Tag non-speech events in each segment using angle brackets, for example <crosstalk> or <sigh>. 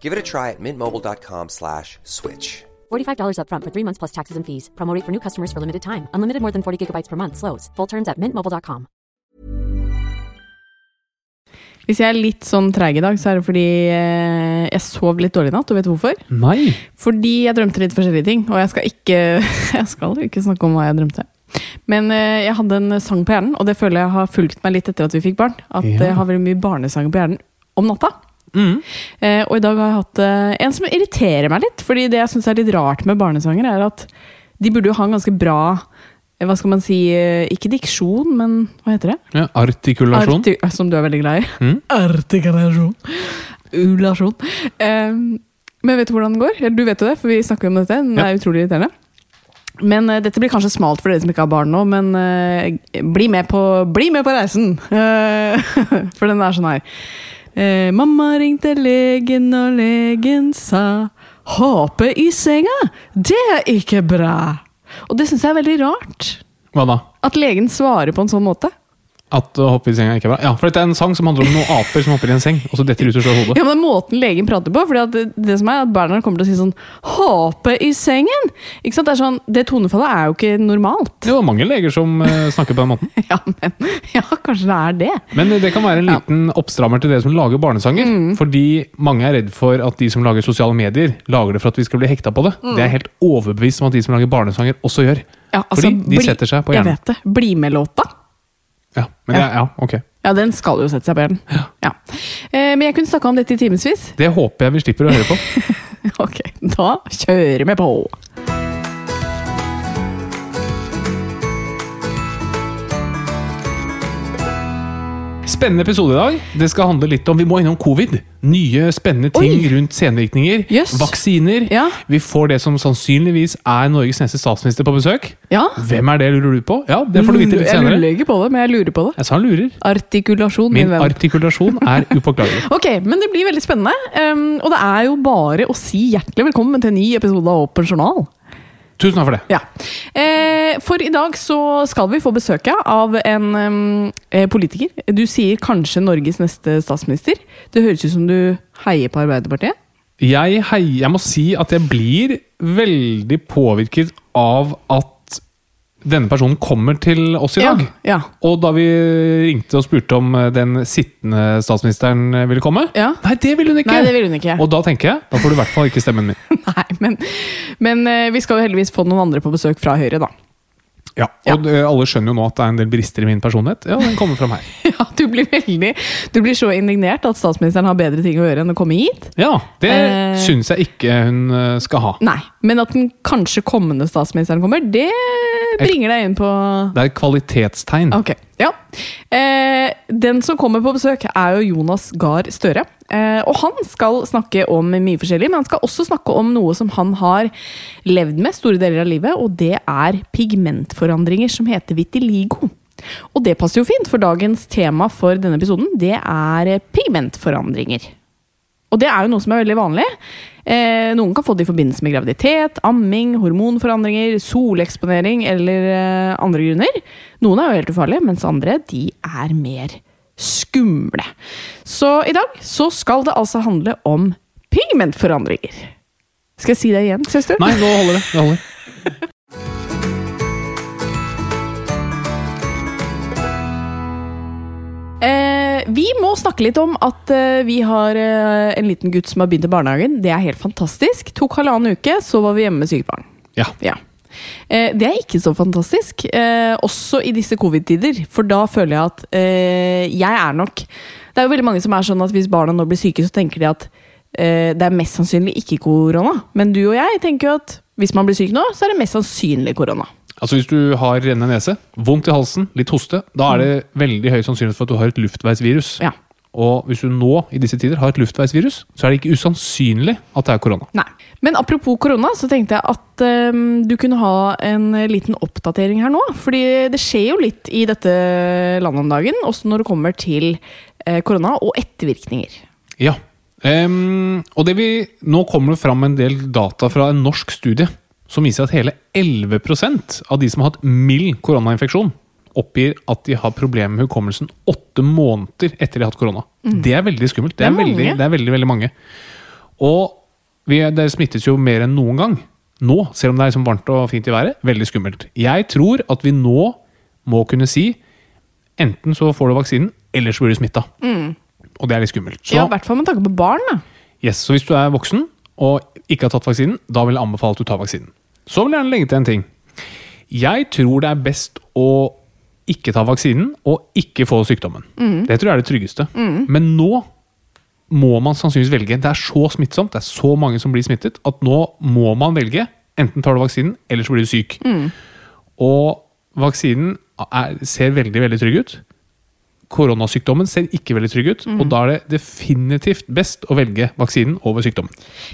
Give it a try at mintmobile.com slash switch. $45 up front for three months plus taxes and fees. Promote for new customers for limited time. Unlimited more than 40 gigabytes per month. Slows. Full terms at mintmobile.com. Hvis jeg er litt sånn treig i dag, så er det fordi eh, jeg sov litt dårlig i natt. Og vet du hvorfor? Nei. Fordi jeg drømte litt forskjellige ting. Og jeg skal ikke, <laughs> jeg skal ikke snakke om hva jeg drømte. Men eh, jeg hadde en sang på hjernen, og det føler jeg har fulgt meg litt etter at vi fikk barn. At Ja. jeg har veldig mye barnesanger på hjernen om natta. Mm. Eh, og i dag har jeg hatt eh, en som irriterer meg litt. Fordi det jeg syns er litt rart med barnesanger, er at de burde jo ha en ganske bra eh, hva skal man si, eh, ikke diksjon, men hva heter det? Ja, artikulasjon. Arti eh, som du er veldig glad i. Mm. Artikulasjon. Ulasjon. Eh, men vet du hvordan den går? Du vet jo det, for vi snakker jo om dette. Den Ja. er utrolig irriterende. Men uh, dette blir kanskje smalt for dere som ikke har barn nå, men uh, bli, med på, bli med på reisen! Uh, <laughs> for den er sånn her. Eh, mamma ringte legen, og legen sa Håpe i senga, det er ikke bra! Og det syns jeg er veldig rart. Hva da? At legen svarer på en sånn måte. At å hoppe i senga ikke er bra? Ja, for dette er en sang som handler om noen aper som hopper i en seng, og så detter ut og slår hodet. Ja, men det er måten legen prater på. Fordi at det, det som er at Bernhard kommer til å si sånn 'Hoppe i sengen'! Ikke sant? Det, er sånn, det tonefallet er jo ikke normalt. Det var mange leger som eh, snakker på den måten. <laughs> Ja, men ja, kanskje det er det. Men det kan være en liten oppstrammer til dere som lager barnesanger. Fordi mange er redd for at de som lager sosiale medier, lager det for at vi skal bli hekta på det. Det er jeg helt overbevist om at de som lager barnesanger, også gjør. Ja, altså, Fordi de bli- setter seg på Jeg vet det. Bli med-låta. Ja, men Ja. ja. ok. Ja, den skal jo sette seg på hjernen. Ja. Eh, men jeg kunne snakka om dette i timevis. Det håper jeg vi slipper å høre på. <laughs> Ok, da kjører vi på. Spennende episode i dag. Det skal handle litt om Vi må innom covid. Nye, spennende ting Oi. rundt senvirkninger. Yes. Vaksiner. Ja. Vi får det som sannsynligvis er Norges neste statsminister på besøk. Ja. Hvem er det, lurer du på? Ja, Det får du vite litt Jeg lurer ikke på det, men jeg lurer på det. Jeg sa han lurer. Artikulasjon, min, Min venn. artikulasjon er <laughs> upåklagelig. Ok, men det blir veldig spennende. Um, og det er jo bare å si hjertelig velkommen til en ny episode av Åpen journal. Tusen takk for det. Ja. Eh, for i dag så skal vi få besøk av en um, eh, politiker. Du sier kanskje Norges neste statsminister. Det høres ut som du heier på Arbeiderpartiet. Jeg, heier jeg må si at jeg blir veldig påvirket av at denne personen kommer til oss i dag. Ja. Og da vi ringte og spurte om eh, den sittende statsministeren eh, ville komme Ja. Nei, det ville hun ikke! Nei, det ville hun ikke. Og da tenker jeg, da får du i hvert fall ikke stemmen min. <laughs> Nei, men, men eh, vi skal jo heldigvis få noen andre på besøk fra Høyre, da. Ja, Og alle skjønner jo nå at det er en del brister i min personlighet. Ja, den kommer fram her. <laughs> Ja, <laughs> Du blir veldig Du blir så indignert at statsministeren har bedre ting å gjøre enn å komme hit. Ja, det Eh. syns jeg ikke hun eh, skal ha. Nei, men at den kanskje kommende statsministeren kommer, det bringer deg inn på Det er et kvalitetstegn. Ok, ja. Eh, den som kommer på besøk, er jo Jonas Gahr Støre. Eh, og han skal snakke om mye forskjellig, men han skal også snakke om noe som han har levd med store deler av livet, og det er pigmentforandringer som heter vitiligo. Og det passer jo fint, for dagens tema for denne episoden det er pigmentforandringer. Og det er jo noe som er veldig vanlig. Eh, noen kan få det i forbindelse med graviditet, amming, hormonforandringer, soleksponering eller eh, andre grunner. Noen er jo helt ufarlige, mens andre de er mer skumle. Så i dag så skal det altså handle om pigmentforandringer. Skal jeg si det igjen, søster? Nei, nå holder det. det holder. <laughs> vi må snakke litt om at eh, vi har eh, en liten gutt som har begynt i barnehagen. Det er helt fantastisk. Tok halvannen uke, så var vi hjemme med sykt barn. Ja. Ja. Eh, det er ikke så fantastisk, også i disse covid-tider. For da føler jeg at jeg er nok Det er jo veldig mange som er sånn at hvis barna nå blir syke, så tenker de at det er mest sannsynlig ikke korona. Men du og jeg tenker jo at hvis man blir syk nå, så er det mest sannsynlig korona. Altså Hvis du har rennende nese, vondt i halsen, litt hoste, da er det veldig høy sannsynlighet for at du har et luftveisvirus. Ja. Og hvis du nå i disse tider har et luftveisvirus, så er det ikke usannsynlig at det er korona. Nei. Men apropos korona, så tenkte jeg at um, du kunne ha en liten oppdatering her nå. Fordi det skjer jo litt i dette landet om dagen, også når det kommer til uh, korona og ettervirkninger. Ja. Um, og det vi, Nå kommer det fram en del data fra en norsk studie som viser at hele 11% av de som har hatt mild koronainfeksjon, oppgir at de har problemer med hukommelsen åtte måneder etter de har hatt korona. Det er veldig skummelt. Det er, Mm. Det er veldig, det er veldig, veldig mange. Og vi, det smittes jo mer enn noen gang. Nå, selv om det er liksom varmt og fint i været, veldig skummelt. Jeg tror at vi nå må kunne si enten så får du vaksinen, eller så blir du smitta. Og det er litt skummelt. Så, Mm. Ja, I hvert fall med tanke på barn. da. Yes, så hvis du er voksen og ikke har tatt vaksinen, da vil jeg anbefale at du tar vaksinen. Så vil jeg gjerne legge til en ting. Jeg tror det er best å ikke ta vaksinen og ikke få sykdommen. Det tror jeg er det tryggeste. Men nå må man sannsynligvis velge. Det er så smittsomt, det er så mange som blir smittet, at nå må man velge. Enten tar du vaksinen, eller så blir du syk. Og vaksinen er, ser veldig, veldig trygg ut. Koronasykdommen ser ikke veldig trygg ut, og da er det definitivt best å velge vaksinen over sykdommen.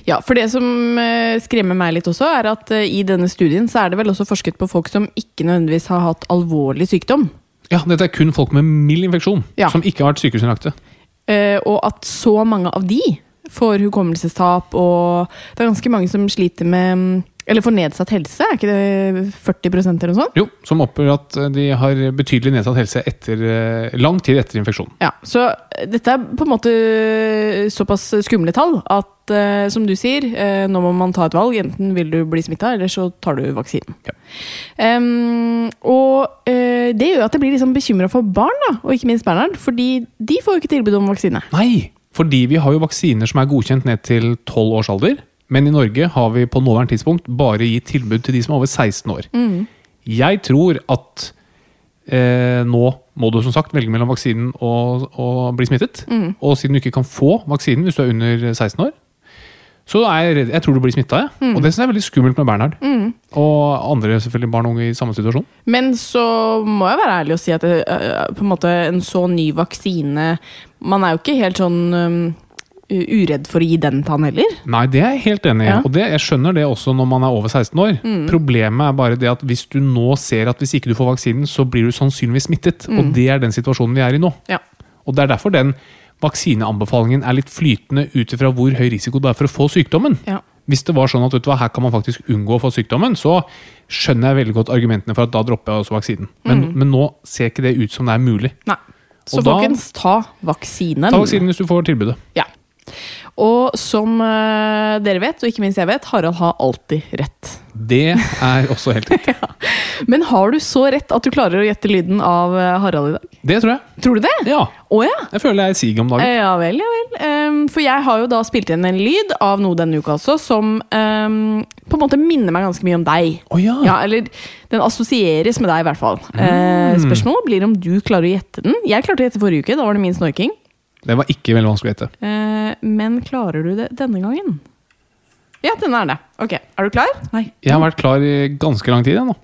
Ja, for det som eh, skremmer meg litt også, er at eh, i denne studien så er det vel også forsket på folk som ikke nødvendigvis har hatt alvorlig sykdom. Ja, Dette er kun folk med mild infeksjon, Ja. som ikke har vært sykehusinnlagte. Eh, og at så mange av de får hukommelsestap, og det er ganske mange som sliter med mm, Eller for nedsatt helse, er ikke det 40% eller noe sånt? Jo, som oppgir at de har betydelig nedsatt helse etter, eh, lang tid etter infeksjonen. Ja, Så eh, dette er på en måte såpass skumle tall at eh, som du sier, nå må man ta et valg. Enten vil du bli smitta, eller så tar du vaksinen. Ja. Um, og det gjør at jeg blir liksom bekymra for barn, da, og ikke minst Bernhard. Fordi de får jo ikke tilbud om vaksine. Nei! Fordi vi har jo vaksiner som er godkjent ned til 12 års alder. Men i Norge har vi på nåværende tidspunkt bare gitt tilbud til de som er over 16 år. Jeg tror at eh, nå må du som sagt velge mellom vaksinen og, og bli smittet. Og siden du ikke kan få vaksinen hvis du er under 16 år, så er jeg redd, jeg tror du blir smitta. Ja. Og det syns jeg er veldig skummelt med Bernhard. Og andre selvfølgelig barn og unge i samme situasjon. Men så må jeg være ærlig og si at det, eh, på en måte en så ny vaksine Man er jo ikke helt sånn uredd for å gi den til han heller. Nei, det er jeg helt enig i. Ja. Og det, jeg skjønner det også når man er over 16 år. Problemet er bare det at hvis du nå ser at hvis ikke du får vaksinen, så blir du sannsynligvis smittet. Og det er den situasjonen vi er i nå. Ja. Og det er derfor den vaksineanbefalingen er litt flytende ut ifra hvor høy risiko det er for å få sykdommen. Ja. Hvis det var sånn at vet du hva, her kan man faktisk unngå å få sykdommen, så skjønner jeg veldig godt argumentene for at da dropper jeg også vaksinen. Men, men nå ser ikke det ut som det er mulig. Nei. Så Og da- folkens, ta vaksinen. Ta vaksinen hvis du får tilbudet. Ja. Og som eh, dere vet, og ikke minst jeg vet, Harald har alltid rett. Det er også helt riktig. <laughs> Men har du så rett at du klarer å gjette lyden av eh, Harald i dag? Det tror jeg. Tror du det? Ja. Å ja. Jeg føler jeg er sig om dagen. Eh, Ja vel, ja vel. Ehm, for jeg har jo da spilt igjen en lyd av noe denne uka også, som um, på en måte minner meg ganske mye om deg. Å ja. Ja, eller den assosieres med deg, i hvert fall. Eh, spørsmålet blir om du klarer å gjette den. Jeg klarte å gjette forrige uke, da var det min snorking. Det var ikke veldig vanskelig å gjette. Eh, men klarer du det denne gangen? Ja, denne er det. Ok, Er du klar? Nei. Jeg har vært klar i ganske lang tid jeg, nå.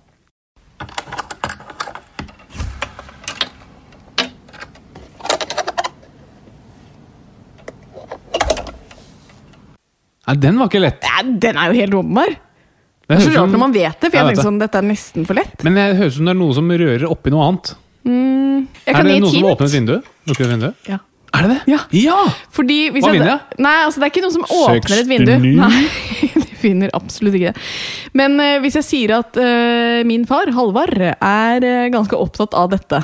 Nei, den var ikke lett. Nei, den er jo helt åpenbar. Det Det er så rart når man vet det, for Jeg jeg tenker sånn, dette er nesten for lett. Men det høres ut som det er noe som rører oppi noe annet. Jeg Er kan det gi et noe som hint. åpner et vindu? Lukker et vindu? Ja. Er det det? Ja. ja! Fordi hvis Hva vinner jeg? Nei, altså det er ikke noe som åpner et vindu. 69. vindu. Nei, <laughs> du finner absolutt ikke det. Men uh, hvis jeg sier at uh, min far, Halvard, er uh, ganske opptatt av dette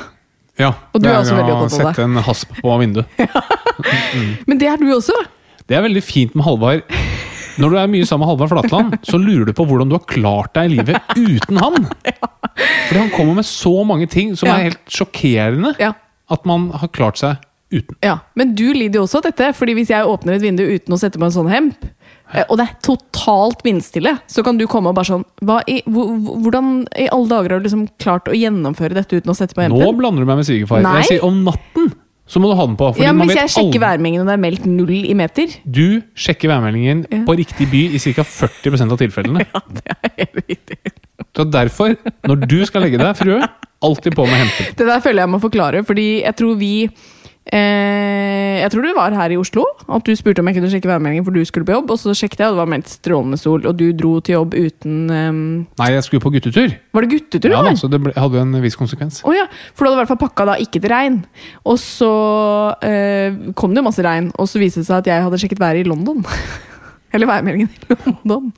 Ja, Og du det er også veldig opptatt av det. Sette en hasp på vinduet. <laughs> Men det er du også! Det er veldig fint med Halvard. Når du er mye sammen med Halvard Flatland, så lurer du på hvordan du har klart deg i livet uten han. <laughs> Fordi han kommer med så mange ting som Ja. er helt sjokkerende Ja. at man har klart seg uten. ja. Men du lider jo også av dette, fordi hvis jeg åpner et vindu uten å sette på en sånn hemp, eh, og det er totalt vindstille, så kan du komme og bare sånn i, hvor- hvor- Hvordan i alle dager har du liksom klart å gjennomføre dette uten å sette på hempen? Nå blander du meg med svigerfar. Jeg sier om natten så må du ha den på. Ja, men man Hvis jeg sjekker aldri- værmeldingen og det er meldt null i meter Du sjekker værmeldingen på riktig by i ca. 40 av tilfellene. <laughs> Ja, det er helt riktig. Så derfor, når du skal legge deg, frue, alltid på med hempen. Det der føler jeg må forklare, fordi jeg tror vi eh, Jeg tror du var her i Oslo. At du spurte om jeg kunne sjekke værmeldingen for du skulle på jobb. Og så sjekket jeg, og det var meldt strålende sol. Og du dro til jobb uten um... Nei, jeg skulle på guttetur. Var det guttetur? Ja, da, så det ble, hadde jo en viss konsekvens. Oh, ja, For du hadde i hvert fall pakka da ikke til regn. Og så eh, kom det jo masse regn, og så viste det seg at jeg hadde sjekket været i London. <laughs> Eller værmeldingen i London.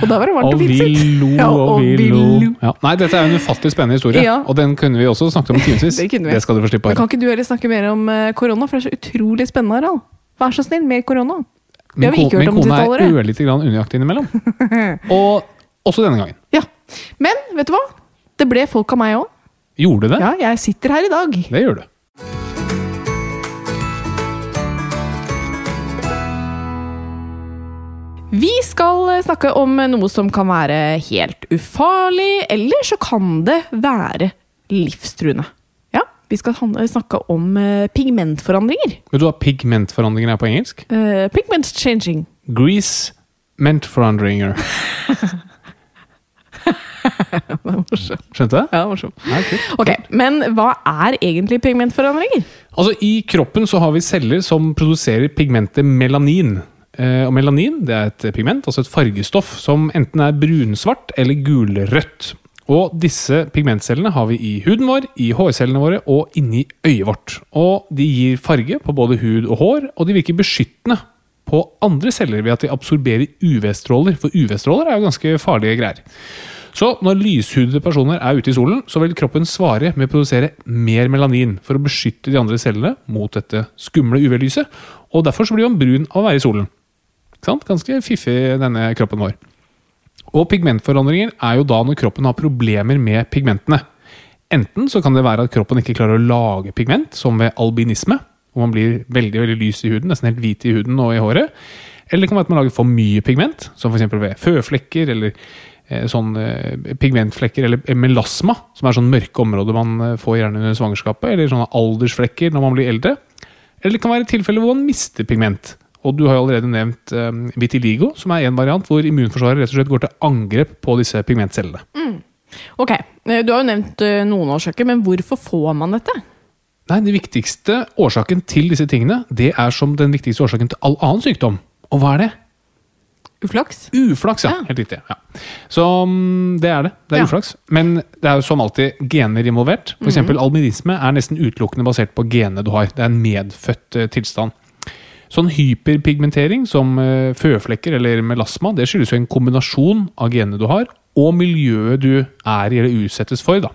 Og da var det varmt Og fint. lo, Ja, og vi lo. Ja. Nei, dette er en ufattelig spennende historie, Ja. og den kunne vi også snakket om <laughs> timevis. Det. Det skal du få slippe Men kan ikke du heller snakke mer om eh, korona, for det er så utrolig spennende, Harald? Vær så snill, mer korona. Det Min, har vi ikke hørt min om de kone er ørlite grann unøyaktig innimellom. <laughs> Og også denne gangen. Ja. Men vet du hva? Det ble folk av meg òg. Gjorde det? Ja, jeg sitter her i dag. Det gjør det. Vi skal eh, snakke om noe som kan være helt ufarlig, eller så kan det være livstruende. Ja, vi skal snakke om eh, pigmentforandringer. Vet du hva pigmentforandringer er på engelsk? Uh, pigment changing. Grease mentforandringer. <laughs> Det er morsomt. Skjønte du? Ja, morsomt. Ja, okay. Ok, Men hva er egentlig pigmentforandringer? Altså, I kroppen så har vi celler som produserer pigmentet melanin. Eh, og melanin det er et pigment, altså et fargestoff, som enten er brunsvart eller gulrødt. Og disse pigmentcellene har vi i huden vår, i hårcellene våre og inni øyet vårt. Og de gir farge på både hud og hår, og de virker beskyttende på andre celler ved at de absorberer UV-stråler, for UV-stråler er jo ganske farlige greier. Så når lyshudede personer er ute i solen, så vil kroppen svare med å produsere mer melanin for å beskytte de andre cellene mot dette skumle UV-lyset. Og derfor så blir man brun av å være i solen. Sant? Ganske fiffig, denne kroppen vår. Og pigmentforandringer er jo da når kroppen har problemer med pigmentene. Enten så kan det være at kroppen ikke klarer å lage pigment, som ved albinisme, hvor man blir veldig veldig lys i huden, nesten helt hvit i huden og i håret. Eller det kan være at man lager for mye pigment, som f.eks. ved føflekker eller eh, sånn eh, pigmentflekker, eller melasma, som er sånn mørke områder man eh, får gjerne under svangerskapet, eller sånne aldersflekker når man blir eldre. Eller det kan være tilfeller hvor man mister pigment. Og du har jo allerede nevnt um, vitiligo, som er en variant hvor immunforsvaret rett og slett går til angrep på disse pigmentcellene. Ok, eh, Du har jo nevnt eh, noen årsaker, men hvorfor får man dette? Nei, Den viktigste årsaken til disse tingene, det er som den viktigste årsaken til all annen sykdom. Og hva er det? Uflaks? Uflaks, ja. Ja. Helt riktig. Ja. Så mm, det er det. Det er Ja. uflaks. Men det er jo som alltid gener involvert. For eksempel albinisme er nesten utelukkende basert på genene du har. Det er en medfødt eh, tilstand. Sånn hyperpigmentering som eh, føflekker eller melasma, det skyldes jo en kombinasjon av genene du har, og miljøet du er i eller utsettes for. da.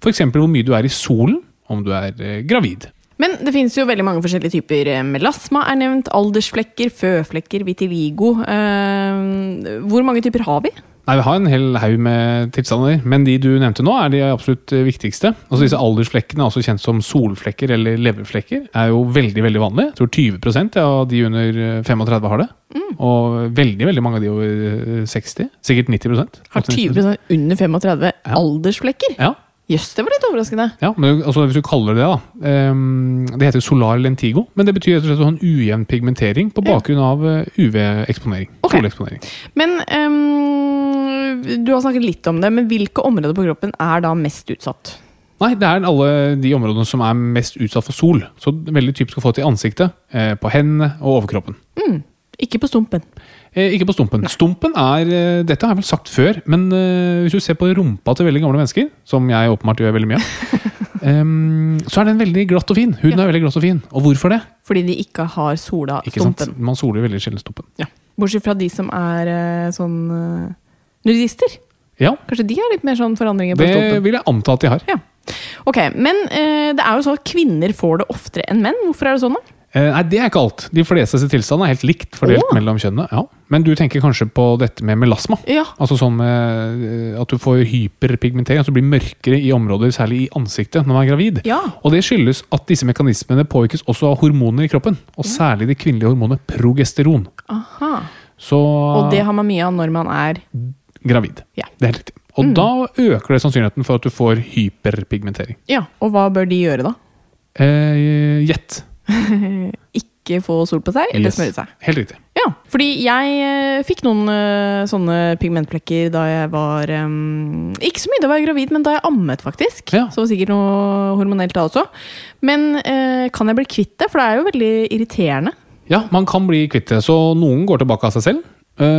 F.eks. hvor mye du er i solen, om du er eh, gravid. Men det finnes jo veldig mange forskjellige typer. eh, Melasma er nevnt, aldersflekker, føflekker, vitiligo. Hvor mange typer har vi? Nei, Vi har en hel haug med tilstander, men de du nevnte nå, er de absolutt eh, viktigste. Altså Disse aldersflekkene, altså kjent som solflekker eller leverflekker, er jo veldig veldig vanlige. Jeg tror 20% av de under eh, 35 har det. Og veldig veldig mange av de over eh, 60. Sikkert 90% Har 20% under 35 aldersflekker? Ja, Jøss, det var litt overraskende. ja men altså, hvis du kaller det det, da. um, det heter solar lentigo, men det betyr rett og slett sånn ujevn pigmentering på bakgrunn av eh, UV-eksponering. Okay. Soleksponering. Men um, du har snakket litt om det, men hvilke områder på kroppen er da mest utsatt? Nei, det er alle de områdene som er mest utsatt for sol. Så veldig typisk å få til ansiktet, eh, på hendene og overkroppen. Ikke på stumpen. Eh, ikke på stumpen. Stumpen er eh, Dette har jeg vel sagt før, men eh, hvis du ser på rumpa til veldig gamle mennesker, som jeg åpenbart gjør veldig mye av, Um, <laughs> så er den veldig glatt og fin. Huden er veldig glatt og fin. Og hvorfor det? Fordi de ikke har sola Ikke sant? Man soler veldig sjelden stumpen. Ja. Bortsett fra de som er sånn nudister. Ja, Kanskje de har litt mer sånn forandringer på det stumpen. vil jeg anta at de har. Ja. Ok, Men eh, det er jo sånn at kvinner får det oftere enn menn. Hvorfor er det sånn, da? Eh, nei, det er ikke alt. De fleste sin tilstand er helt likt fordelt oh. mellom kjønnene. Ja. Men du tenker kanskje på dette med melasma? Ja. Altså sånn eh, at du får hyperpigmentering, du blir mørkere i områder, særlig i ansiktet, når man er gravid. Ja. Og det skyldes at disse mekanismene påvirkes også av hormoner i kroppen. Og særlig det kvinnelige hormonet progesteron. Aha. Så Og det har man mye av når man er gravid. Ja. Det er helt riktig. Og da øker det sannsynligheten for at du får hyperpigmentering. Ja, Og hva bør de gjøre, da? Eh, Gjett. <laughs> Ikke få sol på seg, eller Yes. smøre seg? Helt riktig. Ja, fordi jeg eh, fikk noen eh, sånne pigmentflekker da jeg var um, Ikke så mye da jeg var gravid, men da jeg ammet, faktisk. Ja. Så sikkert noe hormonelt da også. Men uh, kan jeg bli kvitt det? For det er jo veldig irriterende. Ja, man kan bli kvitt det. Så noen går tilbake av seg selv,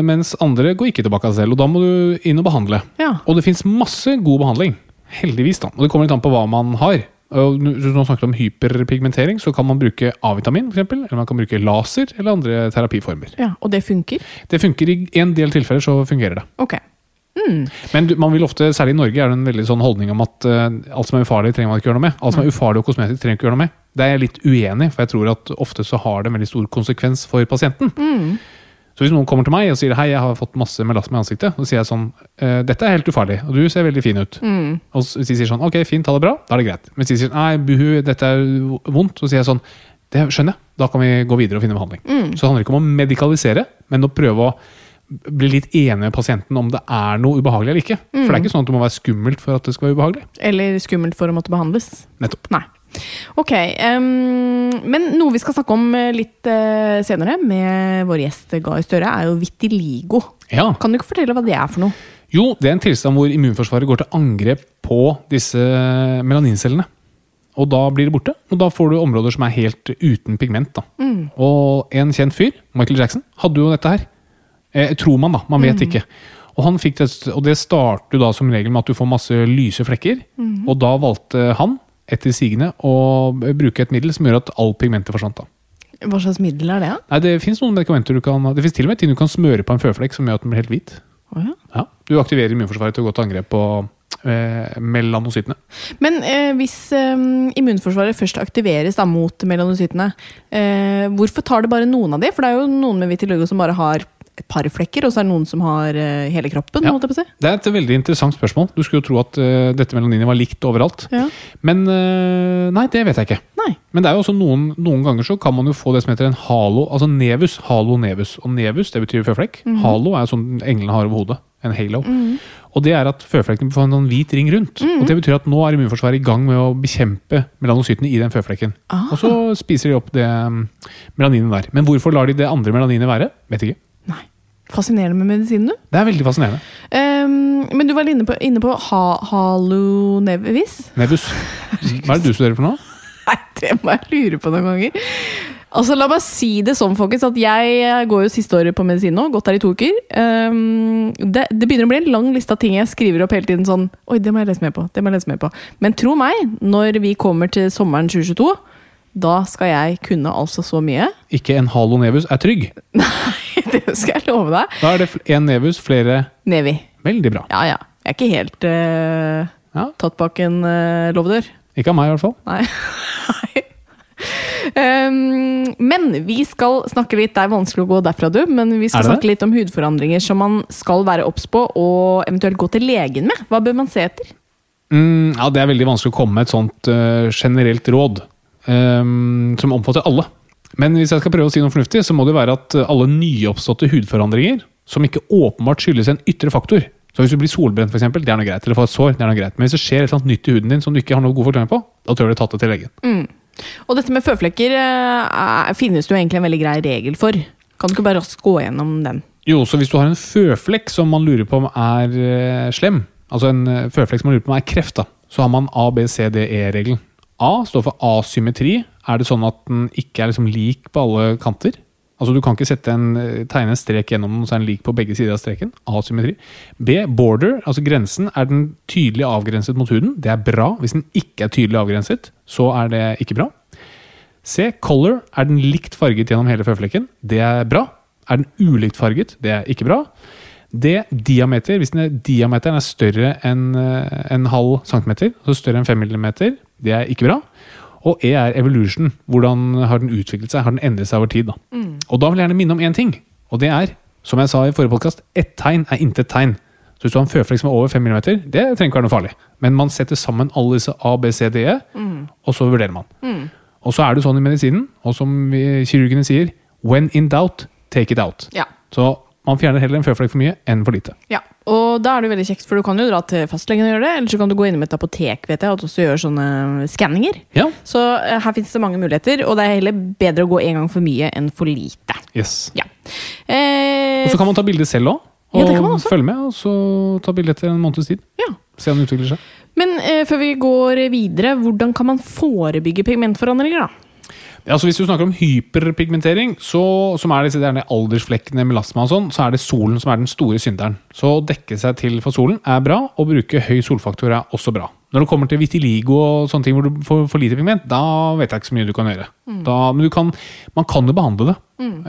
mens andre går ikke tilbake av seg selv. Og da må du inn og behandle. Ja. Og det fins masse god behandling. Heldigvis, da. Og det kommer litt an på hva man har. Og Når du snakker om hyperpigmentering, så kan man bruke A-vitamin, f.eks. eller man kan bruke laser eller andre terapiformer. ja. Og det funker? Det funker I en del tilfeller så fungerer det. Ok. Men man vil ofte, særlig i Norge, er det en veldig sånn holdning om at uh, alt som er ufarlig, trenger man ikke gjøre noe med. Alt som er ufarlig og kosmetisk, trenger man ikke gjøre noe med. Det er jeg litt uenig for jeg tror at ofte så har det en veldig stor konsekvens for pasienten. Så hvis noen kommer til meg og sier hei, jeg har fått masse melasma i ansiktet, så sier jeg sånn «Eh, dette er helt ufarlig, og du ser veldig fin ut. Og hvis de sier sånn ok, fint, ha det bra, da er det greit. Men hvis de sier nei, buhu, dette er vondt, så sier jeg sånn det skjønner jeg, da kan vi gå videre og finne behandling. Så det handler ikke om å medikalisere, men å prøve å bli litt enig med pasienten om det er noe ubehagelig eller ikke. For det er ikke sånn at det må være skummelt for at det skal være ubehagelig. Eller skummelt for å måtte behandles? Nettopp. Nei. Ok. Um, men noe vi skal snakke om eh, litt uh, senere med vår gjest Gahr Støre, er jo vitiligo. Ja. Kan du ikke fortelle hva det er for noe? Jo, det er en tilstand hvor immunforsvaret går til angrep på disse melanincellene. Og da blir det borte, og da får du områder som er helt uten pigment. Da. Og en kjent fyr, Michael Jackson, hadde jo dette her. Eh, tror man, da. Man vet ikke. Og, han fikk det, og det starter da som regel med at du får masse lyse flekker. Og da valgte han, etter sigende, å bruke et middel som gjør at all pigmentet forsvant. da. Hva slags middel er det? da? Nei, Det fins noen medikamenter du kan Det til og med ting du kan smøre på en føflekk som gjør at den blir helt hvit. Oh, ja. Ja, Du aktiverer immunforsvaret til å gå til angrep på eh, melanocytene. Men eh, hvis eh, immunforsvaret først aktiveres da, mot melanocytene, eh, hvorfor tar det bare noen av de? For det er jo noen med vitiligo som bare har et par flekker, og så er det noen som har eh, hele kroppen. Ja. si. Det er et veldig interessant spørsmål. Du skulle jo tro at uh, dette melaninet var likt overalt. Ja. Men uh, nei, det vet jeg ikke. Nei. Men det er jo også noen, noen ganger så kan man jo få det som heter en halo, altså nevus. Halo nevus. Og nevus, det betyr føflekk. Halo er sånn englene har over hodet. En halo. Og det er at føflekken får en sånn hvit ring rundt. Og det betyr at nå er immunforsvaret i gang med å bekjempe melanocytene i den føflekken. Ah. Og så spiser de opp det mm, melaninet der. Men hvorfor lar de det andre melaninet være? Vet ikke. Nei. Fascinerende med medisinen, du. Det er veldig fascinerende. Um, men du var inne på, inne på ha, halonevis. Nebus. Hva er det du studerer for noe? <laughs> Nei, det må jeg lure på noen ganger. Altså, La meg si det sånn, folkens, at jeg går jo siste året på medisin nå. Gått her i to uker. Um, det, det begynner å bli en lang liste av ting jeg skriver opp hele tiden. sånn, Oi, det må jeg lese mer på. det må jeg lese mer på. Men tro meg, når vi kommer til sommeren 2022, da skal jeg kunne altså så mye. Ikke en halo nevus er trygg. <laughs> Nei, det skal jeg love deg. Da er det én nevus, flere Nevi. Veldig bra. Ja, ja. Jeg er ikke helt uh, Ja, tatt bak en uh, låvedør. Ikke av meg, i hvert fall. Nei. Um, <laughs> men vi skal snakke litt Det er vanskelig å gå derfra, du. Men vi skal snakke litt om hudforandringer som man skal være obs på, og eventuelt gå til legen med. Hva bør man se etter? Mm, ja, Det er veldig vanskelig å komme med et sånt uh, generelt råd ehm, som omfatter alle. Men hvis jeg skal prøve å si noe fornuftig, så må det være at eh, alle nyoppståtte hudforandringer som ikke åpenbart skyldes en ytre faktor Så hvis du blir solbrent, for eksempel, det er noe greit. Eller får et sår, det er noe greit. Men hvis det skjer et nytt i huden din som du ikke har noe god forklaring på, da tror jeg du tatt det til legen. Og dette med føflekker eh, finnes det jo egentlig en veldig grei regel for. Kan du ikke bare raskt gå gjennom den? Jo, så hvis du har en føflekk som man lurer på om er eh, slem, altså en eh, føflekk som man lurer på om er kreft, da, så har man A, A står for asymmetri. Er det sånn at den ikke er liksom lik på alle kanter? Altså Du kan ikke en, eh, tegne en strek gjennom den, så er den lik på begge sider av streken. Asymmetri. B, border, altså grensen. Er den tydelig avgrenset mot huden? Det er bra. Hvis den ikke er tydelig avgrenset, så er det ikke bra. C. Color. Er den likt farget gjennom hele føflekken? Det er bra. Er den ulikt farget? Det er ikke bra. D. Diameter. Hvis den er, diameteren er større enn eh, en halv centimeter, så større enn fem millimeter, det er ikke bra. Og E er evolution. Hvordan har den utviklet seg? Har den endret seg over tid? Da? Og da vil jeg gjerne minne om én ting, og det er, som jeg sa i forrige podkast, ett tegn er intet tegn. Så hvis du har en føflekk som er over 5 mm, det trenger ikke være noe farlig. Men man setter sammen alle disse A, B, C, D, E, og så vurderer man. Og så er det sånn i medisinen, og som kirurgene sier, when in doubt, take it out. Ja. Så man fjerner heller en føflekk for mye enn for lite. Ja, og da er det veldig kjekt, for du kan jo dra til fastlegen og gjøre det, eller så kan du gå innom et apotek, vet jeg, og også gjøre sånne skanninger. Ja. Så eh, her finnes det mange muligheter, og det er heller bedre å gå en gang for mye enn for lite. Yes. Ja. Eh, Og så kan man ta bilde selv òg, og Ja, følge med. Og så ta bilde etter en måneds tid. ja. Se om det utvikler seg. Men eh, før vi går videre, hvordan kan man forebygge pigmentforandringer, da? Ja, så Hvis du snakker om hyperpigmentering, så, som er disse derne aldersflekkene melasma og sånn, så er det solen som er den store synderen. Så å dekke seg til for solen er bra, og bruke høy solfaktor er også bra. Når det kommer til vitiligo og sånne ting hvor du får for lite pigment, da vet jeg ikke så mye du kan gjøre. Da, men du kan, man kan jo behandle det.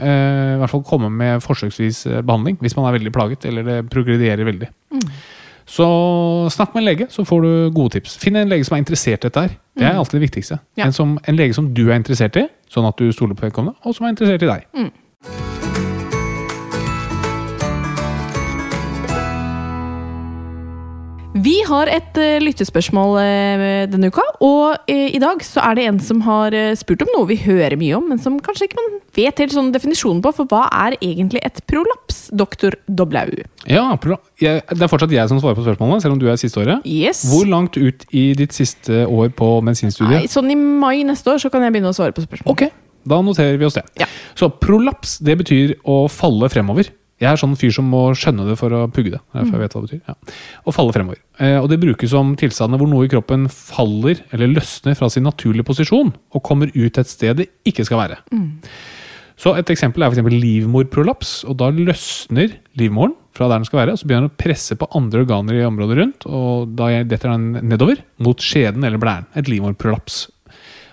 Eh, I hvert fall komme med forsøksvis eh, behandling hvis man er veldig plaget eller det progredierer veldig. Så snakk med en lege, så får du gode tips. Finn en lege som er interessert i dette her. Det er alltid det viktigste. Ja. En, som, en lege som du er interessert i, sånn at du stoler på vedkommende, og som er interessert i deg. Vi har et uh, lyttespørsmål uh, denne uka, og uh, i dag så er det en som har spurt om noe vi hører mye om, men som kanskje ikke man vet helt sånn definisjonen på, for hva er egentlig et prolaps, doktor Doblau? Ja, jeg, Det er fortsatt jeg som svarer på spørsmålene, selv om du er siste året. Yes. Hvor langt ut i ditt siste år på Nei, sånn i mai neste år så kan jeg begynne å svare på spørsmålet. Ok, da noterer vi oss det. Ja. Så prolaps, det betyr å falle fremover. Jeg er sånn fyr som må skjønne det for å pugge det. Derfor jeg vet hva det betyr. Ja. Og falle fremover. Eh, og det brukes som tilstander hvor noe i kroppen faller eller løsner fra sin naturlige posisjon og kommer ut et sted det ikke skal være. Så Et eksempel er for eksempel livmorprolaps. og Da løsner livmoren fra der den skal være, og så begynner den å presse på andre organer i området rundt. og Da detter den nedover mot skjeden eller blæren. Et livmorprolaps.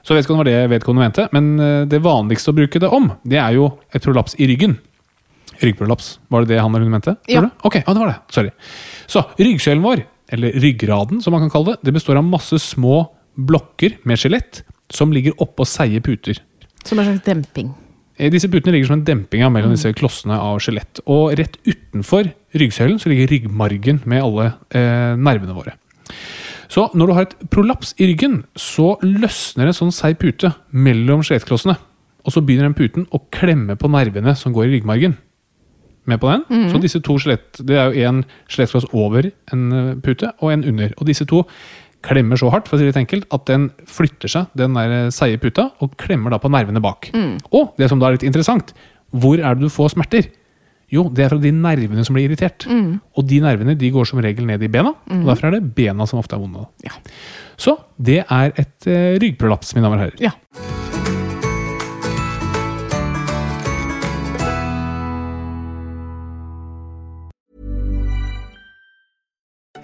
Så jeg vet ikke om det var det vedkommende mente, men eh, det vanligste å bruke det om, det er jo et prolaps i ryggen. Ryggprolaps. Var det det han eller hun mente? Ja. Ok, ja, det var det. Sorry. Så ryggsøylen vår, eller ryggraden som man kan kalle det, det består av masse små blokker med skjelett som ligger oppå seige puter. Som en slags demping. Eh, Disse putene ligger som en demping mellom disse klossene av skjelett. Og rett utenfor ryggsøylen så ligger ryggmargen med alle eh, nervene våre. Så når du har et prolaps i ryggen, så løsner en sånn seig pute mellom skjelettklossene. Og så begynner den puten å klemme på nervene som går i ryggmargen. Med på den? Så disse to skjelett, Det er jo en skjelettkloss over en eh, pute og en under. Og disse to klemmer så hardt for å si det enkelt, at den flytter seg, den der eh, seige puta, og klemmer da på nervene bak. Og det som da er litt interessant, hvor er det du får smerter? Jo, det er fra de nervene som blir irritert. Og de nervene de går som regel ned i bena, og derfor er det bena som ofte er vonde. Ja. Så det er et eh, ryggprolaps, mine damer og herrer. Ja.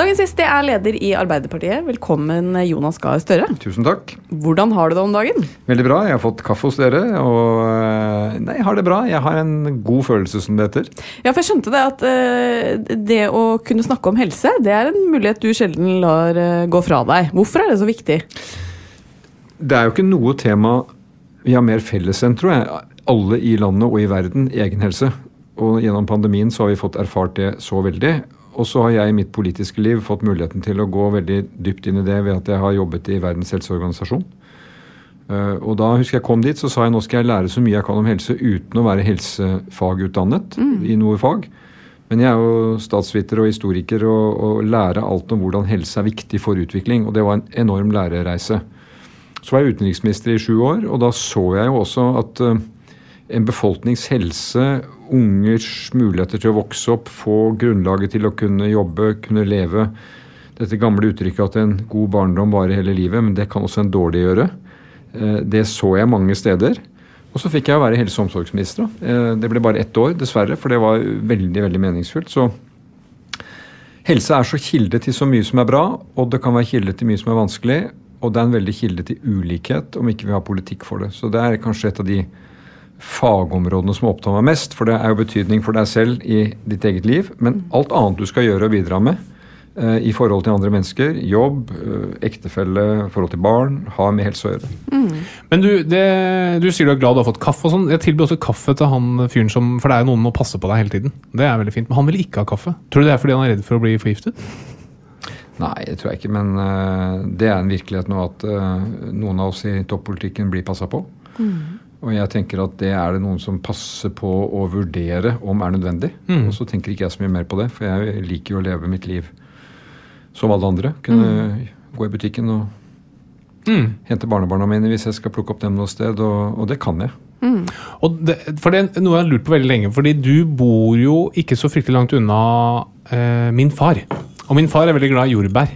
Dagens gjest er leder i Arbeiderpartiet. Velkommen, Jonas Gahr Støre. Tusen takk. Hvordan har du det om dagen? Veldig bra. Jeg har fått kaffe hos dere, og eh, Nei, jeg har det bra. Jeg har en god følelse, som det heter. Ja, for jeg skjønte det at uh, det å kunne snakke om helse, det er en mulighet du sjelden lar uh, gå fra deg. Hvorfor er det så viktig? Det er jo ikke noe tema vi har mer felles enn, tror jeg. Alle i landet og i verden, egen helse. Og gjennom pandemien så har vi fått erfart det så veldig. Og så har jeg i mitt politiske liv fått muligheten til å gå veldig dypt inn i det ved at jeg har jobbet i Verdens helseorganisasjon. Eh, Og da husker jeg kom dit, så sa jeg nå skal jeg lære så mye jeg kan om helse uten å være helsefagutdannet i noe fag. Men jeg er jo statsviter og historiker og, og lærer alt om hvordan helse er viktig for utvikling. Og det var en enorm lærereise. Så var jeg utenriksminister i sju år, og da så jeg jo også at eh, en befolknings helse, ungers muligheter til å vokse opp, få grunnlaget til å kunne jobbe, kunne leve Dette gamle uttrykket at en god barndom varer hele livet, men det kan også en dårlig gjøre. Eh, Det så jeg mange steder. Og så fikk jeg være helse- og omsorgsminister. Eh, Det ble bare ett år, dessverre, for det var veldig veldig meningsfullt. Så helse er så kilde til så mye som er bra, og det kan være kilde til mye som er vanskelig. Og det er en veldig kilde til ulikhet om ikke vi har politikk for det. Så det er kanskje et av de fagområdene som opptar meg mest. For det er jo betydning for deg selv i ditt eget liv. Men alt annet du skal gjøre og bidra med eh, i forhold til andre mennesker, jobb, eh, ektefelle, forhold til barn, har med helse å gjøre. Men du, det, du sier du er glad du har fått kaffe og sånn. Jeg tilbyr også kaffe til han fyren som For det er jo noen som må passe på deg hele tiden. Det er veldig fint. Men han vil ikke ha kaffe. Tror du det er fordi han er redd for å bli forgiftet? Nei, det tror jeg ikke. Men uh, det er en virkelighet nå at noen av oss i toppolitikken blir passa på. Og jeg tenker at det er det noen som passer på å vurdere om er nødvendig. Og så tenker ikke jeg så mye mer på det, for jeg liker jo å leve mitt liv som alle andre. Kunne gå i butikken og hente barnebarna mine hvis jeg skal plukke opp dem noe sted, og, og det kan jeg. Og det, for det er noe jeg har lurt på veldig lenge, fordi du bor jo ikke så fryktelig langt unna eh, min far. Og min far er veldig glad i jordbær.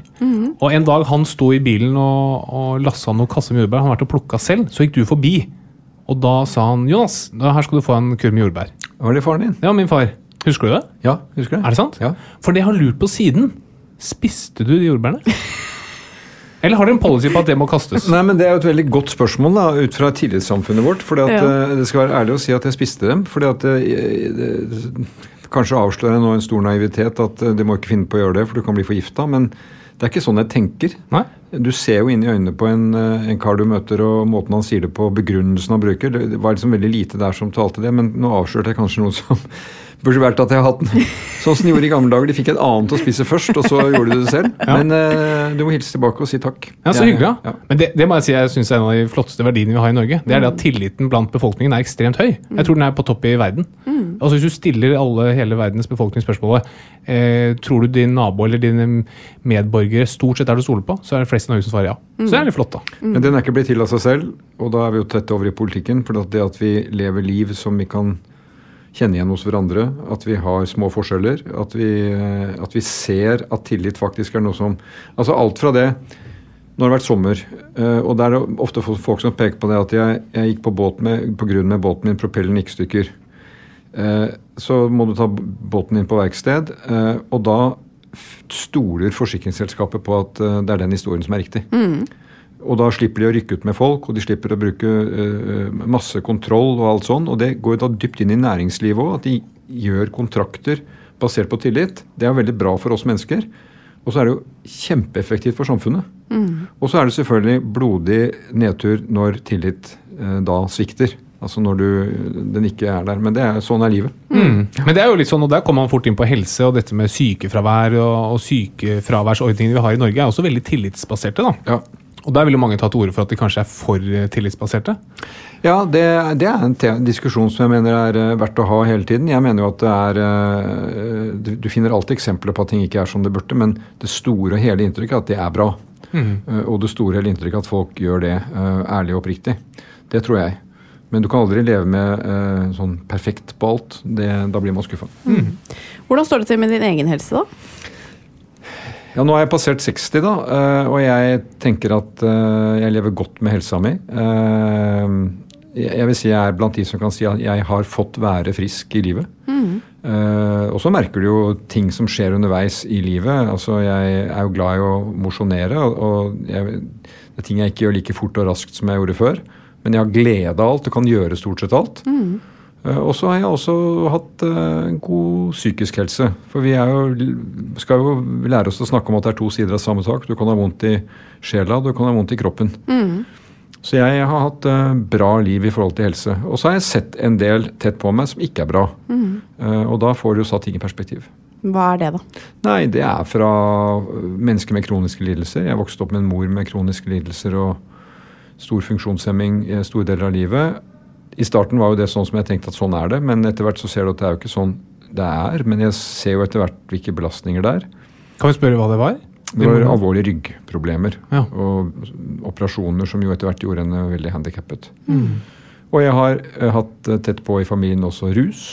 Og en dag han sto i bilen og, og lassa noen kasser med jordbær, han har vært og plukka selv, så gikk du forbi. Og da sa han Jonas, her skal du få en kurv med jordbær. Var det faren din? Ja, min far. Husker du det? Ja, husker du Er det sant? Ja. For det jeg har lurt på siden, spiste du de jordbærene? <laughs> Eller har dere en policy på at det må kastes? Nei, men Det er jo et veldig godt spørsmål da, ut fra tillitssamfunnet vårt. fordi at Ja. eh, Det skal være ærlig å si at jeg spiste dem. fordi at det, Kanskje avslører jeg nå en stor naivitet at eh, du må ikke finne på å gjøre det, for du kan bli forgifta. Men det er ikke sånn jeg tenker. Nei? Du ser jo inn i øynene på en, eh, en kar du møter, og måten han sier det på, begrunnelsen han bruker. Det det var liksom veldig lite der som talte det, men nå avslørte jeg kanskje noe som burde vært at jeg har hatt den. Sånn som de gjorde i gamle dager. De fikk et annet å spise først, og så gjorde de det selv. Men uh, du må hilse tilbake og si takk. Ja, Så hyggelig. Ja. ja. Men det, det må jeg si jeg synes er en av de flotteste verdiene vi har i Norge. Det er det at tilliten blant befolkningen er ekstremt høy. Jeg tror den er på topp i verden. Altså Hvis du stiller alle hele verdens befolkning spørsmålet eh, tror du din nabo eller dine medborgere stort sett er du stoler på, så er det flest i Norge som svarer ja. Så det er litt flott, da. Men den er ikke blitt til av seg selv, og da er vi jo tett over i politikken. For det at vi lever liv som vi kan kjenne igjen hos hverandre, at vi har små forskjeller, at vi, eh, at vi ser at tillit faktisk er noe som Altså alt fra det Nå har det vært sommer, eh, og det er ofte folk som peker på det at jeg, jeg gikk på båt med, på grunn med båten min, propellen gikk stykker. Eh, Så må du ta båten inn på verksted, og da stoler forsikringsselskapet på at det er den historien som er riktig. Og da slipper de å rykke ut med folk, og de slipper å bruke uh, masse kontroll og alt sånn. Og det går da dypt inn i næringslivet òg, at de gjør kontrakter basert på tillit. Det er veldig bra for oss mennesker. Og så er det jo kjempeeffektivt for samfunnet. Og så er det selvfølgelig blodig nedtur når tillit uh, da svikter. Altså når du, den ikke er der. Men det er, sånn er livet. Mm. Men det er jo litt sånn, og der kommer man fort inn på helse, og dette med sykefravær og, og sykefraværsordningene vi har i Norge, er også veldig tillitsbaserte. da. Ja. Og der vil jo mange ta til orde for at de kanskje er for eh, tillitsbaserte. Ja, det, det er en te diskusjon som jeg mener er eh, verdt å ha hele tiden. Jeg mener jo at det er eh, Du, du finner alltid eksempler på at ting ikke er som det burde, men det store og hele inntrykket er at det er bra. Mm. Og det store hele inntrykket er at folk gjør det ærlig og oppriktig. Det tror jeg. Men du kan aldri leve med uh, sånn perfekt på alt. Det, da blir man skuffa. Hvordan står det til med din egen helse, da? Ja, nå har jeg passert 60, da, eh, og jeg tenker at eh, jeg lever godt med helsa mi. Eh, Jeg vil si jeg er blant de som kan si at jeg har fått være frisk i livet. Mm. Og så merker du jo ting som skjer underveis i livet. Altså, Jeg er jo glad i å mosjonere, og- jeg, det er ting jeg ikke gjør like fort og raskt som jeg gjorde før. Men jeg har glede av alt og kan gjøre stort sett alt. Eh, Og så har jeg også hatt eh, god psykisk helse. For vi jo, skal jo lære oss å snakke om at det er to sider av samme sak. Du kan ha vondt i sjela, du kan ha vondt i kroppen. Så jeg har hatt eh, bra liv i forhold til helse. Og så har jeg sett en del tett på meg som ikke er bra. Mm. og da får du jo satt ting i perspektiv. Hva er det, da? Nei, det er fra mennesker med kroniske lidelser. Jeg vokste opp med en mor med kroniske lidelser og stor funksjonshemming i store deler av livet. I starten var jo det sånn som jeg tenkte at sånn er det, men etter hvert så ser du at det er jo ikke sånn det er. Men jeg ser jo etter hvert hvilke belastninger det er. Kan vi spørre hva det var? Det var alvorlige ryggproblemer Ja. og operasjoner som jo etter hvert gjorde henne veldig handikappet. Og jeg har eh, hatt eh, tett på i familien også rus,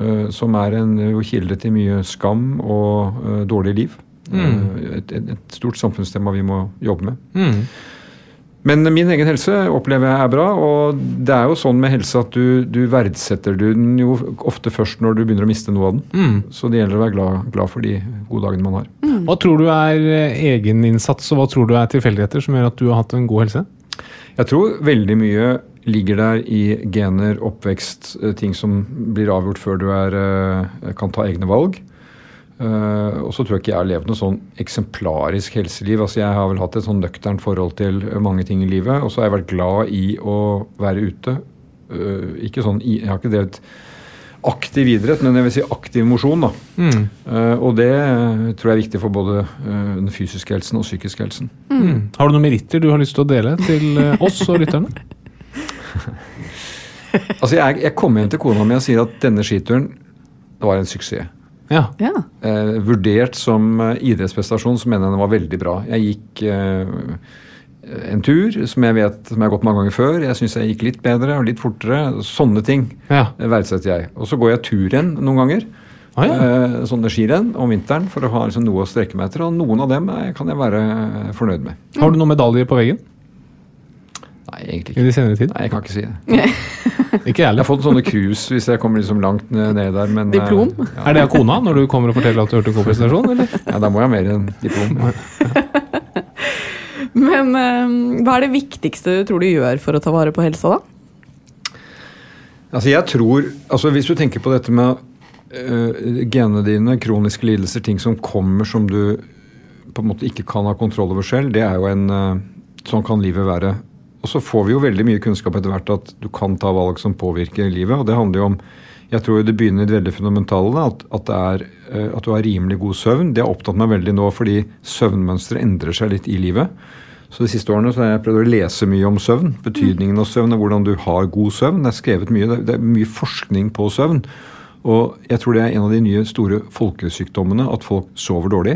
eh, som er en kilde til mye skam og dårlig liv. Et, et, et stort samfunnstema vi må jobbe med. Mm. Men min egen helse opplever jeg er bra, og det er jo sånn med helse at du, du verdsetter du den jo ofte først når du begynner å miste noe av den. Mm. Så det gjelder å være glad, glad for de gode dagene man har. Hva tror du er eh, egeninnsats, og hva tror du er tilfeldigheter som gjør at du har hatt en god helse? Jeg tror veldig mye ligger der i gener, oppvekst, eh, ting som blir avgjort før du er, eh, kan ta egne valg. Eh, og så tror jeg ikke jeg har levd noe sånn eksemplarisk helseliv. Altså Jeg har vel hatt et sånn nøkternt forhold til mange ting i livet. Og så har jeg vært glad i å være ute. Uh, ikke sånn, Jeg har ikke drevet aktiv idrett, men jeg vil si aktiv mosjon. da. Mm. Uh, og det eh, tror jeg er viktig for både eh, den fysiske helsen og psykiske helsen. Mm. Har du noen meritter du har lyst til å dele til eh, oss og lytterne? <laughs> Altså Jeg, jeg kommer hjem til kona mi og sier at denne skituren det var en suksess. Ja. Ja. Eh, vurdert som eh, idrettsprestasjon så mener jeg den var veldig bra. Jeg gikk eh, en tur som jeg vet som jeg har gått mange ganger før. Jeg syns jeg gikk litt bedre og litt fortere. Sånne ting Ja. eh, verdsetter jeg. Og så går jeg turrenn noen ganger. Ah, ja. eh, sånne skirenn om vinteren for å ha liksom, noe å strekke meg etter. Og noen av dem eh, kan jeg være fornøyd med. Har du noen medaljer på veggen Nei, egentlig ikke. i de senere tid? Nei, jeg kan ikke si det. <laughs> Ikke jeg Jeg har heller. fått sånne krus hvis jeg kommer liksom langt ned der. Men, eh, Diplom? Ja, Er det av kona når du kommer og forteller at du hørte en god presentasjon, eller? <laughs> ja, da må jeg ha mer enn diplom. <laughs> Men eh, hva er det viktigste du tror du gjør for å ta vare på helsa, da? Altså jeg tror, altså Hvis du tenker på dette med uh, genene dine, kroniske lidelser, ting som kommer som du på en måte ikke kan ha kontroll over selv, det er jo en uh, Sånn kan livet være. Og så får vi jo veldig mye kunnskap etter hvert at du kan ta valg som påvirker livet. Og det handler jo om Jeg tror det begynner i det veldig fundamentale. At, at, er, øh, at du har rimelig god søvn. Det har opptatt meg veldig nå fordi søvnmønsteret endrer seg litt i livet. Så De siste årene så har jeg prøvd å lese mye om søvn. Betydningen av søvn og hvordan du har god søvn. Det er skrevet mye, det er mye forskning på søvn. Og jeg tror det er en av de nye store folkesykdommene at folk sover dårlig.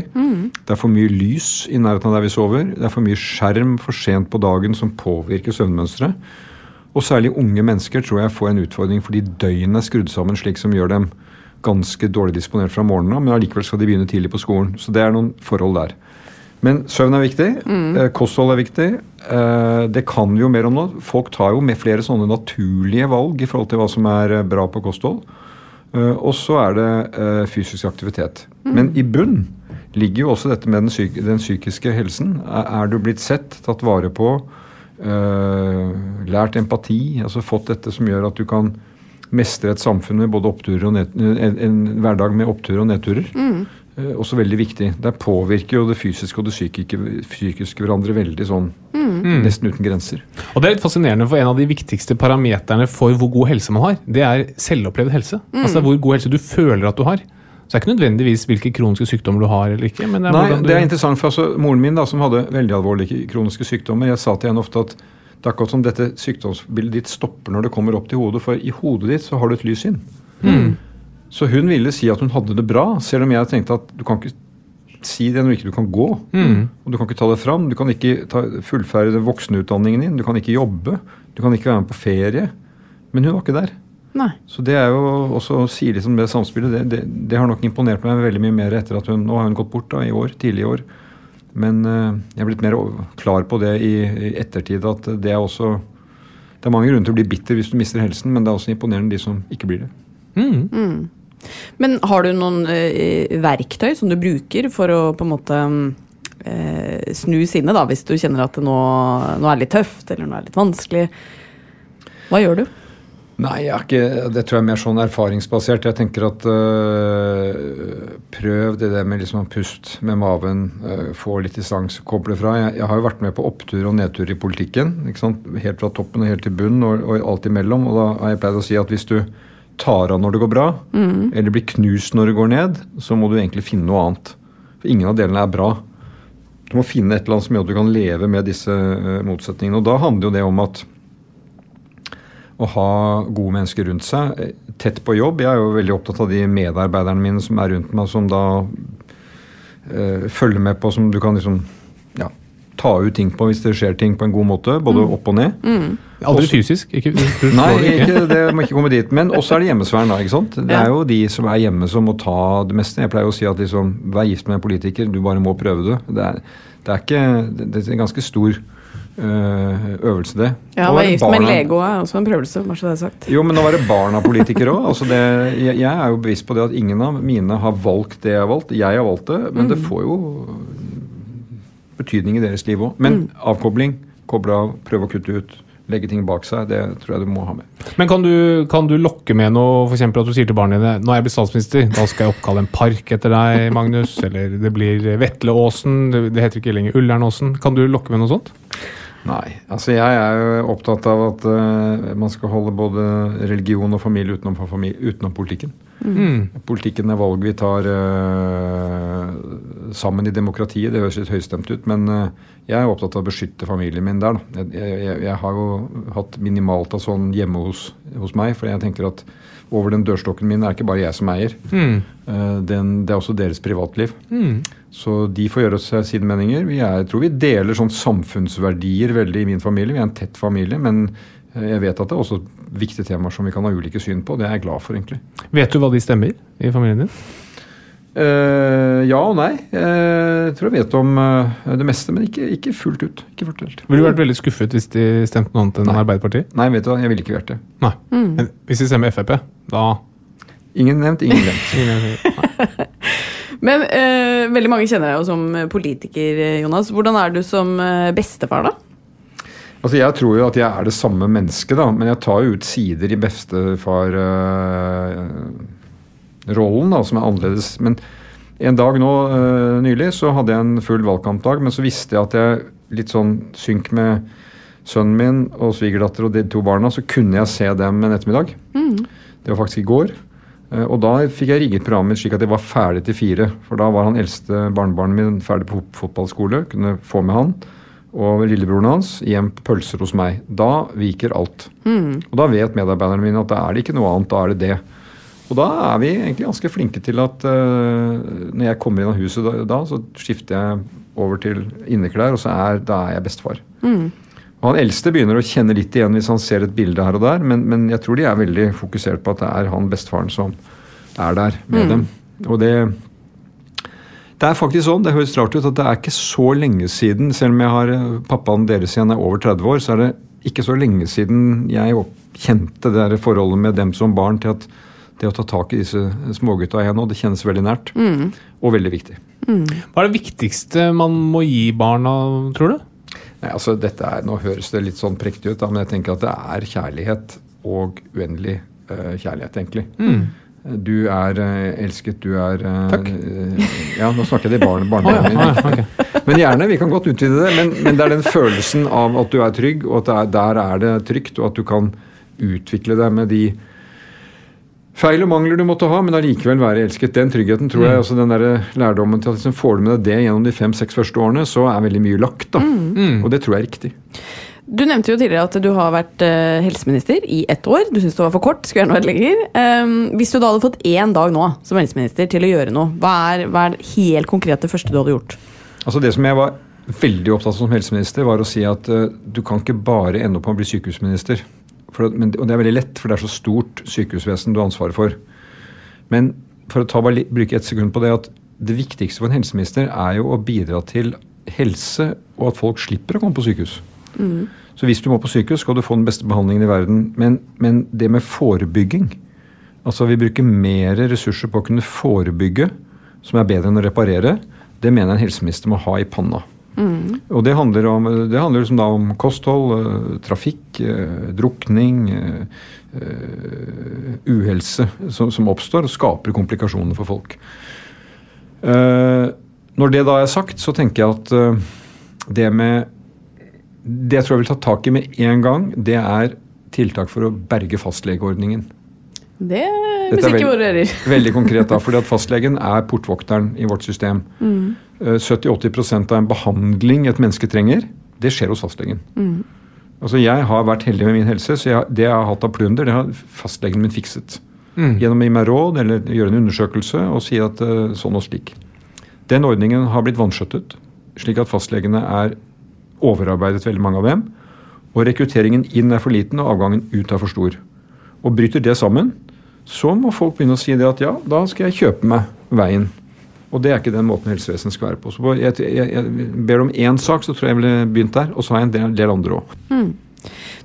Det er for mye lys i nærheten av der vi sover. Det er for mye skjerm for sent på dagen som påvirker søvnmønsteret. Og særlig unge mennesker tror jeg får en utfordring fordi døgnet er skrudd sammen slik som gjør dem ganske dårlig disponert fra morgenen av, men allikevel skal de begynne tidlig på skolen. Så det er noen forhold der. Men søvn er viktig. Mm. Kosthold er viktig. eh, Det kan vi jo mer om nå. Folk tar jo med flere sånne naturlige valg i forhold til hva som er eh, bra på kosthold. Eh, Og så er det eh, fysisk aktivitet. Men i bunn ligger jo også dette med den, psyk den psykiske helsen. Er, du blitt sett, tatt vare på, øh, lært empati, altså fått dette som gjør at du kan mestre et samfunn med både oppturer og ned, en, en hverdag med oppturer og nedturer? Eh, også veldig viktig. Der påvirker jo det fysiske og det psykiske, psykiske hverandre veldig sånn nesten uten grenser. Og det er litt fascinerende, for en av de viktigste parameterne for hvor god helse man har, det er selvopplevd helse. Altså hvor god helse du føler at du har. Så det er ikke nødvendigvis hvilke kroniske sykdommer du har eller ikke. men det er Nei, hvordan du... det er interessant, for altså, Moren min, da, som hadde veldig alvorlige kroniske sykdommer, jeg sa til henne ofte at det er akkurat som dette sykdomsbildet ditt stopper når det kommer opp til hodet, for i hodet ditt så har du et lys inn. Så hun ville si at hun hadde det bra, selv om jeg tenkte at du kan ikke si det når ikke du kan gå. Og du kan ikke ta det fram. Du kan ikke ta, fullføre den voksenutdanningen din. Du kan ikke jobbe. Du kan ikke være med på ferie. Men hun var ikke der. Nei. Så det er jo også å si om det samspillet, det, det, det har nok imponert meg veldig mye mer etter at hun Nå har hun gått bort da, i år, tidlig i år. Men uh, jeg er blitt mer klar på det i, i ettertid at det er også Det er mange grunner til å bli bitter hvis du mister helsen, men det er også imponerende de som ikke blir det. Men har du noen eh, verktøy som du bruker for å på en måte eh, snu sinnet, da, hvis du kjenner at nå er litt tøft, eller nå er litt vanskelig? Hva gjør du? Nei, jeg er ikke, det tror jeg er mer sånn erfaringsbasert. Jeg tenker at øh, prøv det der med liksom pust med maven, øh, få litt distanse, koble fra. Jeg, jeg har jo vært med på opptur og nedtur i politikken. Helt fra toppen og helt til bunnen og, og alt imellom. Og da har jeg pleid å si at hvis du tar av når det går bra, eller blir knust når det går ned, så må du egentlig finne noe annet. For ingen av delene er bra. Du må finne et eller annet som gjør at du kan leve med disse øh, motsetningene. Og da handler jo det om at å ha gode mennesker rundt seg. eh, Tett på jobb. Jeg er jo veldig opptatt av de medarbeiderne mine som er rundt meg, som da eh, følger med på, som du kan liksom ja, ta ut ting på hvis det skjer ting på en god måte. Både opp og ned. Aldri fysisk. Ikke, Nei, det ikke. det må ikke komme dit. Men også er det hjemmesfæren, da. ikke sant? Det er jo de som er hjemme som må ta det meste. Jeg pleier å si at liksom, vær gift med en politiker, du bare må prøve det. Det er, det er, ikke, det er en ganske stor øh, øvelse, det. Ja, være være gift med en lego er også en prøvelse, bare så det er sagt. jo, men å være barn av politikere òg. Altså jeg, jeg er jo bevisst på det at ingen av mine har valgt det jeg har valgt. Jeg har valgt det, men det får jo betydning i deres liv òg. Men avkobling, koble av, prøve å kutte ut, legge ting bak seg, det tror jeg du må ha med. Men kan du, kan du lokke med noe, f.eks. at du sier til barna dine nå er jeg blitt statsminister, da skal jeg oppkalle en park etter deg, Magnus. <laughs> Eller det blir Vetleåsen, det, heter ikke lenger Ullernåsen. Kan du lokke med noe sånt? Nei. altså Jeg er jo opptatt av at uh, man skal holde både religion og familie utenom, utenom politikken. Politikken er valg vi tar uh, sammen i demokratiet. Det høres litt høystemt ut, men uh, jeg er opptatt av å beskytte familien min der. Da. Jeg, jeg, jeg har jo hatt minimalt av sånn hjemme hos, hos meg, for jeg tenker at over den dørstokken min er det ikke bare jeg som eier. Eh, den, det er også deres privatliv. Så de får gjøre seg sine meninger. Er, jeg tror vi deler sånn samfunnsverdier veldig i min familie. Vi er en tett familie, men jeg vet at det er også viktige temaer som vi kan ha ulike syn på. Det er jeg glad for, egentlig. Vet du hva de stemmer i familien din? Uh, ja og nei. Eh, jeg tror jeg vet om uh, det meste, men ikke, ikke fullt ut. Ikke fortalt. Ville du vært veldig skuffet hvis de stemte noe annet enn Nei. Arbeiderpartiet? Nei, vet du hva, jeg ville ikke vært det. Nei. Men hvis de stemmer Frp, da Ingen nevnt, ingen glemt. <laughs> <laughs> Men eh, veldig mange kjenner deg jo som politiker, eh, Jonas. Hvordan er du som eh, bestefar, da? Altså, Jeg tror jo at jeg er det samme mennesket, da, men jeg tar jo ut sider i bestefarrollen da, som er annerledes. Men en dag nå øh, nylig så hadde jeg en full valgkampdag, men så visste jeg at jeg litt sånn synk med sønnen min og svigerdatter og de to barna, så kunne jeg se dem en ettermiddag. Det var faktisk i går. Eh, Og da fikk jeg rigget programmet mitt slik at jeg var ferdig til fire. For da var han eldste barnebarnet mitt ferdig på fotballskole, kunne få med han. Og lillebroren hans hjem på pølser hos meg. Da viker alt. Og da vet medarbeiderne mine at da er det ikke noe annet, da er det det. Og da er vi egentlig ganske flinke til at uh, når jeg kommer inn av huset da, da, så skifter jeg over til inneklær, og så er, da er jeg bestefar. Og Han eldste begynner å kjenne litt igjen hvis han ser et bilde her og der, men, men jeg tror de er veldig fokusert på at det er han bestefaren som er der med dem. Og det, det er faktisk sånn, det høres rart ut, at det er ikke så lenge siden, selv om jeg har eh, pappaen deres igjen er over 30 år, så er det ikke så lenge siden jeg kjente det der forholdet med dem som barn til at det å ta tak i disse smågutta igjen nå, det kjennes veldig nært. Og veldig viktig. Hva er det viktigste man må gi barna, tror du? Nei, altså dette er, Nå høres det litt sånn prektig ut, da, men jeg tenker at det er kjærlighet og uendelig uh, kjærlighet, egentlig. Du er eh, elsket, du er eh, Takk. eh, ja, nå snakker jeg til barn, barnebarna mine. Men gjerne, vi kan godt utvide det. Men, men det er den følelsen av at du er trygg, og at det er, der er det trygt, og at du kan utvikle deg med de feil og mangler du måtte ha, men allikevel være elsket. Den tryggheten, tror jeg, altså den der lærdommen til at liksom får du med deg det gjennom de fem-seks første årene, så er veldig mye lagt. da. Og det tror jeg er riktig. Du nevnte jo tidligere at du har vært eh, helseminister i ett år. Du syntes det var for kort. skulle gjerne vært lenger. Um, hvis du da hadde fått én dag nå som helseminister til å gjøre noe, hva er, hva er helt konkret det første du hadde gjort? Altså Det som jeg var veldig opptatt av som helseminister, var å si at uh, du kan ikke bare ende opp med å bli sykehusminister. For, men, og det er veldig lett, for det er så stort sykehusvesen du har ansvaret for. Men for å ta bruke ett sekund på det at det viktigste for en helseminister er jo å bidra til helse, og at folk slipper å komme på sykehus. Så hvis du må på sykehus, skal du få den beste behandlingen i verden. Men, men det med forebygging Altså vi bruker mer ressurser på å kunne forebygge, som er bedre enn å reparere. Det mener jeg en helseminister må ha i panna. Og det handler, om, det handler liksom da om kosthold, eh, trafikk, eh, drukning, eh, uhelse som, som oppstår og skaper komplikasjoner for folk. Når det da er sagt, så tenker jeg at det med Det jeg tror jeg vil ta tak i med en gang, det er tiltak for å berge fastlegeordningen. Det Dette hvis er ikke vel- våre ører. <laughs> Veldig konkret, da, fordi at fastlegen er portvokteren i vårt system. Mm. 70-80% av en behandling et menneske trenger, det skjer hos fastlegen. Altså Jeg har vært heldig med min helse, så jeg, det jeg har hatt av plunder, det har fastlegen min fikset. Gjennom å gi meg råd eller gjøre en undersøkelse og si at eh, sånn og slik. Den ordningen har blitt vanskjøttet, slik at fastlegene er overarbeidet, veldig mange av dem. Og rekrutteringen inn er for liten, og avgangen ut er for stor. Og bryter det sammen, så må folk begynne å si det at ja, da skal jeg kjøpe meg veien. Og det er ikke den måten helsevesenet skal være på. Så jeg, jeg, jeg ber om én sak, så tror jeg jeg ville begynt der. Og så har jeg en del, del andre òg.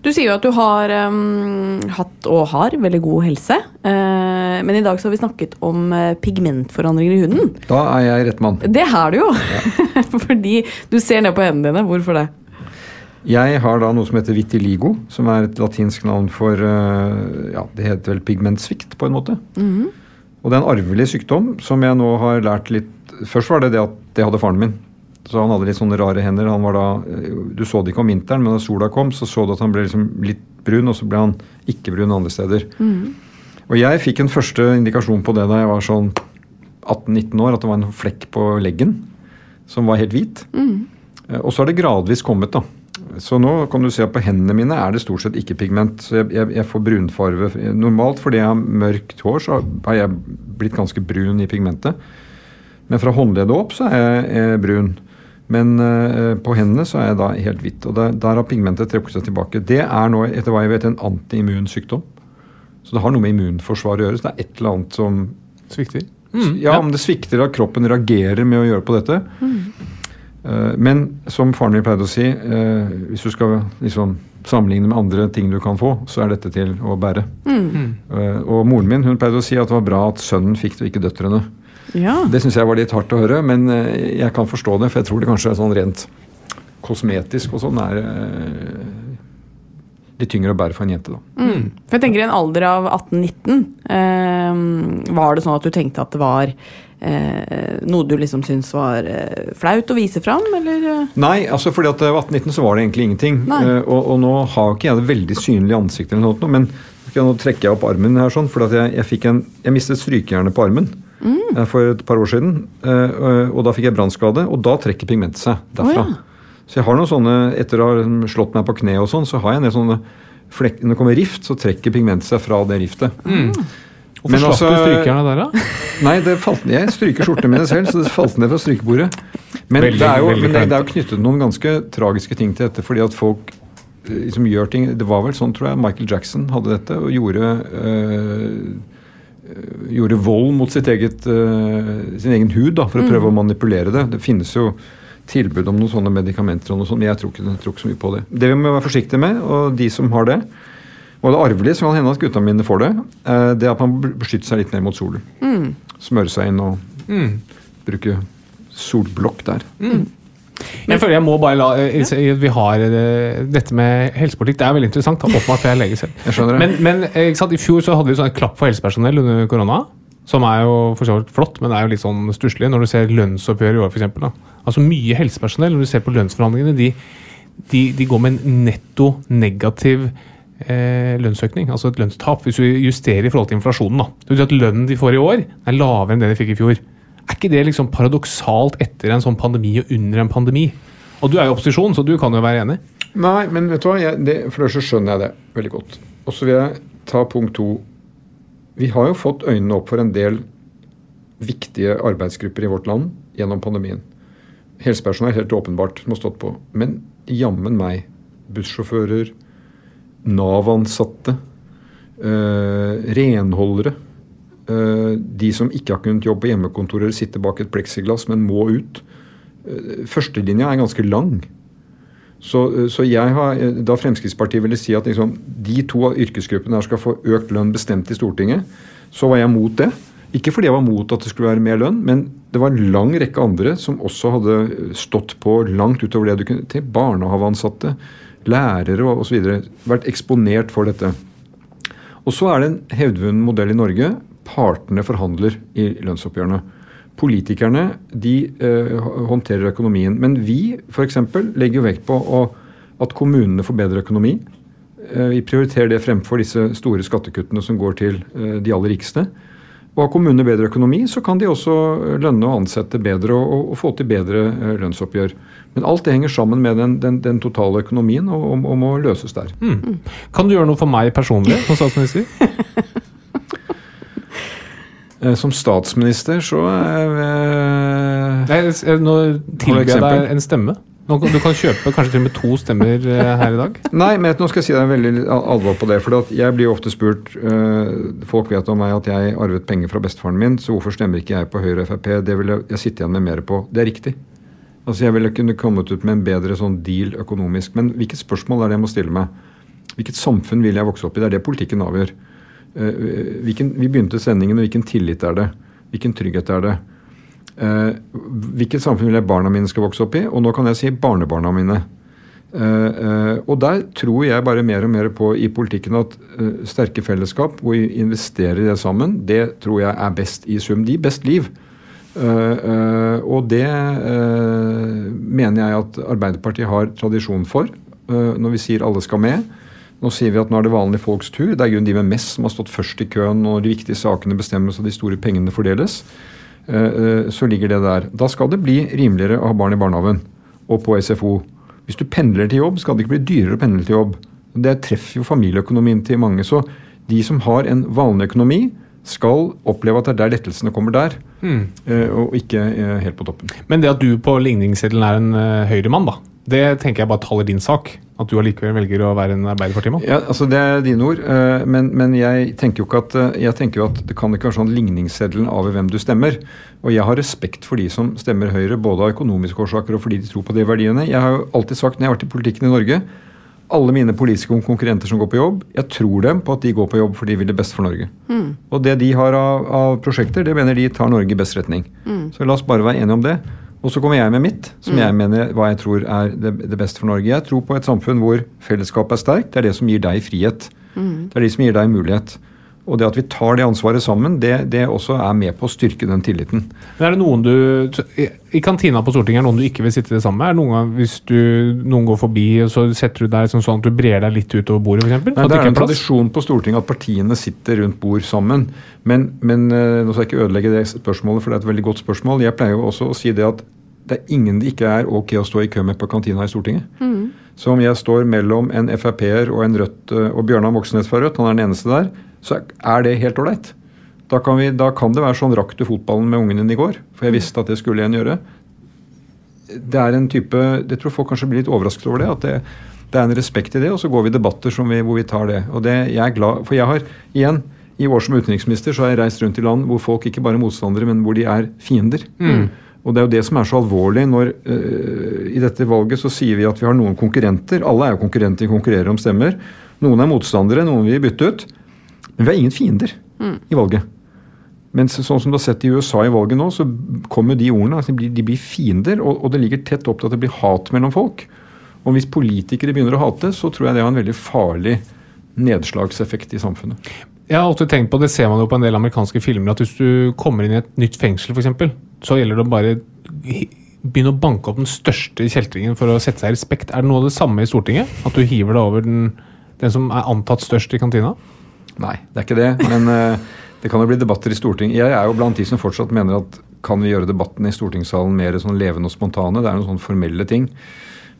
Du sier jo at du har um, hatt og har veldig god helse. Uh, men i dag så har vi snakket om uh, pigmentforandringer i huden. Da er jeg rett mann. Det har du jo! <laughs> Fordi du ser ned på hendene dine. Hvorfor det? Jeg har da noe som heter vitiligo, som er et latinsk navn for uh, ja, Det heter vel pigmentsvikt, på en måte. Og det er en arvelig sykdom som jeg nå har lært litt Først var det det at det hadde faren min. Så han hadde litt sånne rare hender. Han var da, eh, Du så det ikke om vinteren, men da sola kom, så så du at han ble liksom litt brun, og så ble han ikke brun andre steder. Og jeg fikk en første indikasjon på det da jeg var sånn 18-19 år, at det var en flekk på leggen som var helt hvit. Mm. Og så har det gradvis kommet, da. Så nå kan du se at på hendene mine er det stort sett ikke pigment. Så jeg, jeg, jeg får brunfarve. Normalt fordi jeg har mørkt hår, så har jeg blitt ganske brun i pigmentet. Men fra håndleddet opp så er jeg eh, brun. Men eh, på hendene så er jeg da helt hvitt. Og der, der har pigmentet trukket seg tilbake. Det er nå, etter hva jeg vet, en antiimmun sykdom. Så det har noe med immunforsvaret å gjøre. Så det er et eller annet som Svikter. ja, om det svikter at kroppen reagerer med å gjøre på dette. Eh, Men som faren min pleide å si, eh, hvis du skal liksom sammenligne med andre ting du kan få, så er dette til å bære. Mm. Og moren min hun pleide å si at det var bra at sønnen fikk det, og ikke døtrene. Ja. Det syns jeg var litt hardt å høre, men eh, jeg kan forstå det, for jeg tror det kanskje er sånn rent kosmetisk og sånn er eh, litt tyngre å bære for en jente, da. For jeg tenker I en alder av 18-19, eh, var det sånn at du tenkte at det var eh, noe du liksom syntes var eh, flaut å vise fram, eller? eh? Nei, altså fordi at ved var 18-19 så var det egentlig ingenting. Eh, og, og nå har ikke jeg det veldig synlige ansiktet, eller noe, men nå trekker jeg opp armen her sånn, for jeg, jeg, en, jeg mistet strykejernet på armen Mm. eh, for et par år siden. eh, og, da fikk jeg brannskade, og da trekker pigmentet seg derfra. Oh, ja. Så jeg har noen sånne, etter å ha slått meg på kne og sånn, så har jeg en del sånne flekk, Når det kommer rift, så trekker pigmentet seg fra det riftet. Hvorfor Men slapp altså- du strykerne der, da? <laughs> Nei, det falt ned. Jeg stryker skjortene mine selv, så det falt ned fra strykebordet. Men, Veldig, det, er jo, men det, det er jo knyttet noen ganske tragiske ting til dette, fordi at folk liksom gjør ting Det var vel sånn, tror jeg, Michael Jackson hadde dette og gjorde øh, Gjorde vold mot sitt eget, øh, sin egen hud da, for å prøve å manipulere det. Det finnes jo tilbud om noen sånne medikamenter, og noe sånt, men jeg tror ikke, jeg tror ikke så mye på det. Det vi må være forsiktige med, og de som har det, og det arvelige, så kan det hende at gutta mine får det, eh, det er at man beskytter seg litt mer mot solen. Smøre seg inn og Mm. bruke solblokk der. Jeg føler jeg må bare la eh, Vi har eh, dette med helsepolitikk. Det er veldig interessant. da, Åpenbart, for jeg er lege selv. Men, men eh, ikke sant, i fjor så hadde vi sånn et klapp for helsepersonell under korona. Som er jo for så vidt flott, men det er jo litt sånn stusslig når du ser lønnsoppgjør i år, f.eks. Altså mye helsepersonell, når du ser på lønnsforhandlingene, de, de, de går med en netto negativ eh, lønnsøkning, altså et lønnstap, hvis du justerer i forhold til inflasjonen. da. Det betyr at Lønnen de får i år, er lavere enn det de fikk i fjor. Er ikke det liksom paradoksalt etter en sånn pandemi og under en pandemi? Og du er jo opposisjon, så du kan jo være enig. Nei, men vet du hva? Jeg, det, for det så skjønner jeg det veldig godt. Og så vil jeg ta punkt to. Vi har jo fått øynene opp for en del viktige arbeidsgrupper i vårt land gjennom pandemien. Helsepersonell helt åpenbart som har stått på. Men jammen meg, bussjåfører, Nav-ansatte, øh, renholdere, de som ikke har kunnet jobbe på hjemmekontor eller sitte bak et pleksiglass, men må ut. Eh, førstelinja er ganske lang. Så, så jeg har, Da Fremskrittspartiet ville si at liksom, de to yrkesgruppene skal få økt lønn bestemt i Stortinget, så var jeg mot det. Ikke fordi jeg var mot at det skulle være mer lønn, men det var en lang rekke andre som også hadde stått på langt utover det du kunne til barnehageansatte, lærere osv. Vært eksponert for dette. Og så er det en hevdvunnen modell i Norge. Partene forhandler i lønnsoppgjørene. Politikerne de eh, håndterer økonomien. Men vi f.eks. legger jo vekt på å, at kommunene får bedre økonomi. Eh, vi prioriterer det fremfor disse store skattekuttene som går til eh, de aller rikeste. Og Har kommunene bedre økonomi, så kan de også lønne og ansette bedre og, og, og få til bedre eh, lønnsoppgjør. Men alt det henger sammen med den, den, den totale økonomien og, og, og må løses der. Mm. Kan du gjøre noe for meg personlig som statsminister? <laughs> Eh, Som statsminister så eh, Nei, nå tilbyr jeg deg en stemme. Nå Du kan kjøpe kanskje til og med to stemmer eh, her i dag. Nei, men nå skal jeg si deg veldig alvor på det. For jeg blir ofte spurt øh, Folk vet om meg at jeg arvet penger fra bestefaren min, så hvorfor stemmer ikke jeg på Høyre og Frp? Det vil jeg, jeg sitte igjen med mer på. Det er riktig. Altså Jeg ville kunne kommet ut med en bedre sånn deal økonomisk. Men hvilket spørsmål er det jeg må stille meg? Hvilket samfunn vil jeg vokse opp i? Det er det politikken avgjør. Eh, hvilken, vi begynte sendingen med hvilken tillit er det? Hvilken trygghet er det? Eh, hvilket samfunn vil jeg barna mine skal vokse opp i? Og nå kan jeg si barnebarna mine. Eh, og der tror jeg bare mer og mer på i politikken at sterke fellesskap, hvor vi investerer i det sammen, det tror jeg er best i sum. De best liv. Og det mener jeg at Arbeiderpartiet har tradisjon for, når vi sier alle skal med. Nå sier vi at nå er det vanlige folks tur. Det er grunn de med mest som har stått først i køen når de viktige sakene bestemmes og de store pengene fordeles. Eh, eh, Så ligger det der. Da skal det bli rimeligere å ha barn i barnehagen og på SFO. Hvis du pendler til jobb, skal det ikke bli dyrere å pendle til jobb. Det treffer jo familieøkonomien til mange. Så de som har en vanlig økonomi, skal oppleve at det er der lettelsene kommer der, mm. og ikke helt på toppen. Men det at du på ligningsseddelen er en høyremann, da, det tenker jeg bare taler din sak. At du allikevel velger å være en arbeiderpartimann. Ja, altså Det er dine ord, eh, men, men jeg tenker jo ikke at eh, jeg tenker jo at det kan ikke være sånn ligningsseddelen av hvem du stemmer. Og jeg har respekt for de som stemmer Høyre, både av økonomiske årsaker og fordi de tror på de verdiene. Jeg har jo alltid sagt når jeg har vært i politikken i Norge, alle mine politiske konkurrenter som går på jobb, jeg tror dem på at de går på jobb fordi de vil det best for Norge. Og det de har av, av prosjekter, det mener de tar Norge i best retning. Så la oss bare være enige om det. Og så kommer jeg med mitt, som jeg mener hva jeg tror er det, det beste for Norge. Jeg tror på et samfunn hvor fellesskapet er sterkt. Det er det som gir deg frihet. Det er det som gir deg mulighet. Og det at vi tar det ansvaret sammen, det, det også er med på å styrke den tilliten. Men er det noen du I kantina på Stortinget er det noen du ikke vil sitte sammen med? Er det noen gang hvis du, noen går forbi, så setter du deg sånn, sånn at du brer deg litt utover bordet, f.eks.? Det, det er en tradisjon på Stortinget at partiene sitter rundt bord sammen. Men, men eh, nå skal jeg ikke ødelegge det spørsmålet, for det er et veldig godt spørsmål. Jeg pleier jo også å si det at det er ingen det ikke er ok å stå i kø med på kantina i Stortinget. Så om jeg står mellom en Frp-er og en Rødt, eh, og Bjørnar Moxnes fra Rødt, han er den eneste der, så er det helt ålreit. Da, kan da kan det være sånn rakk du fotballen med ungen din i går, for jeg visste at det skulle en gjøre. Det er en type Jeg tror folk kanskje blir litt overrasket over det. At det, det er en respekt i det, og så går vi i debatter som vi, hvor vi tar det. Og det jeg er glad For jeg har igjen i år som utenriksminister så har jeg reist rundt i land hvor folk ikke bare er motstandere, men hvor de er fiender. Og det er jo det som er så alvorlig når øh, i dette valget så sier vi at vi har noen konkurrenter. Alle er jo konkurrenter, vi konkurrerer om stemmer. Noen er motstandere, noen vil bytte ut. Men vi har ingen fiender i valget. Men sånn som du har sett i USA i valget nå, så kommer de ordene. Altså de, blir, de blir fiender, og, og det ligger tett opp til at det blir hat mellom folk. Og hvis politikere begynner å hate, så tror jeg det har en veldig farlig nedslagseffekt i samfunnet. Jeg har alltid tenkt på, det ser man jo på en del amerikanske filmer, at hvis du kommer inn i et nytt fengsel f.eks., så gjelder det å bare begynne å banke opp den største kjeltringen for å sette seg i respekt. Er det noe av det samme i Stortinget? At du hiver deg over den, den som er antatt størst i kantina? Nei, det er ikke det. Men eh, det kan jo bli debatter i Stortinget. Jeg er jo blant de som fortsatt mener at kan vi gjøre debatten i stortingssalen mer sånn levende og spontane? Det er noen sånne formelle ting.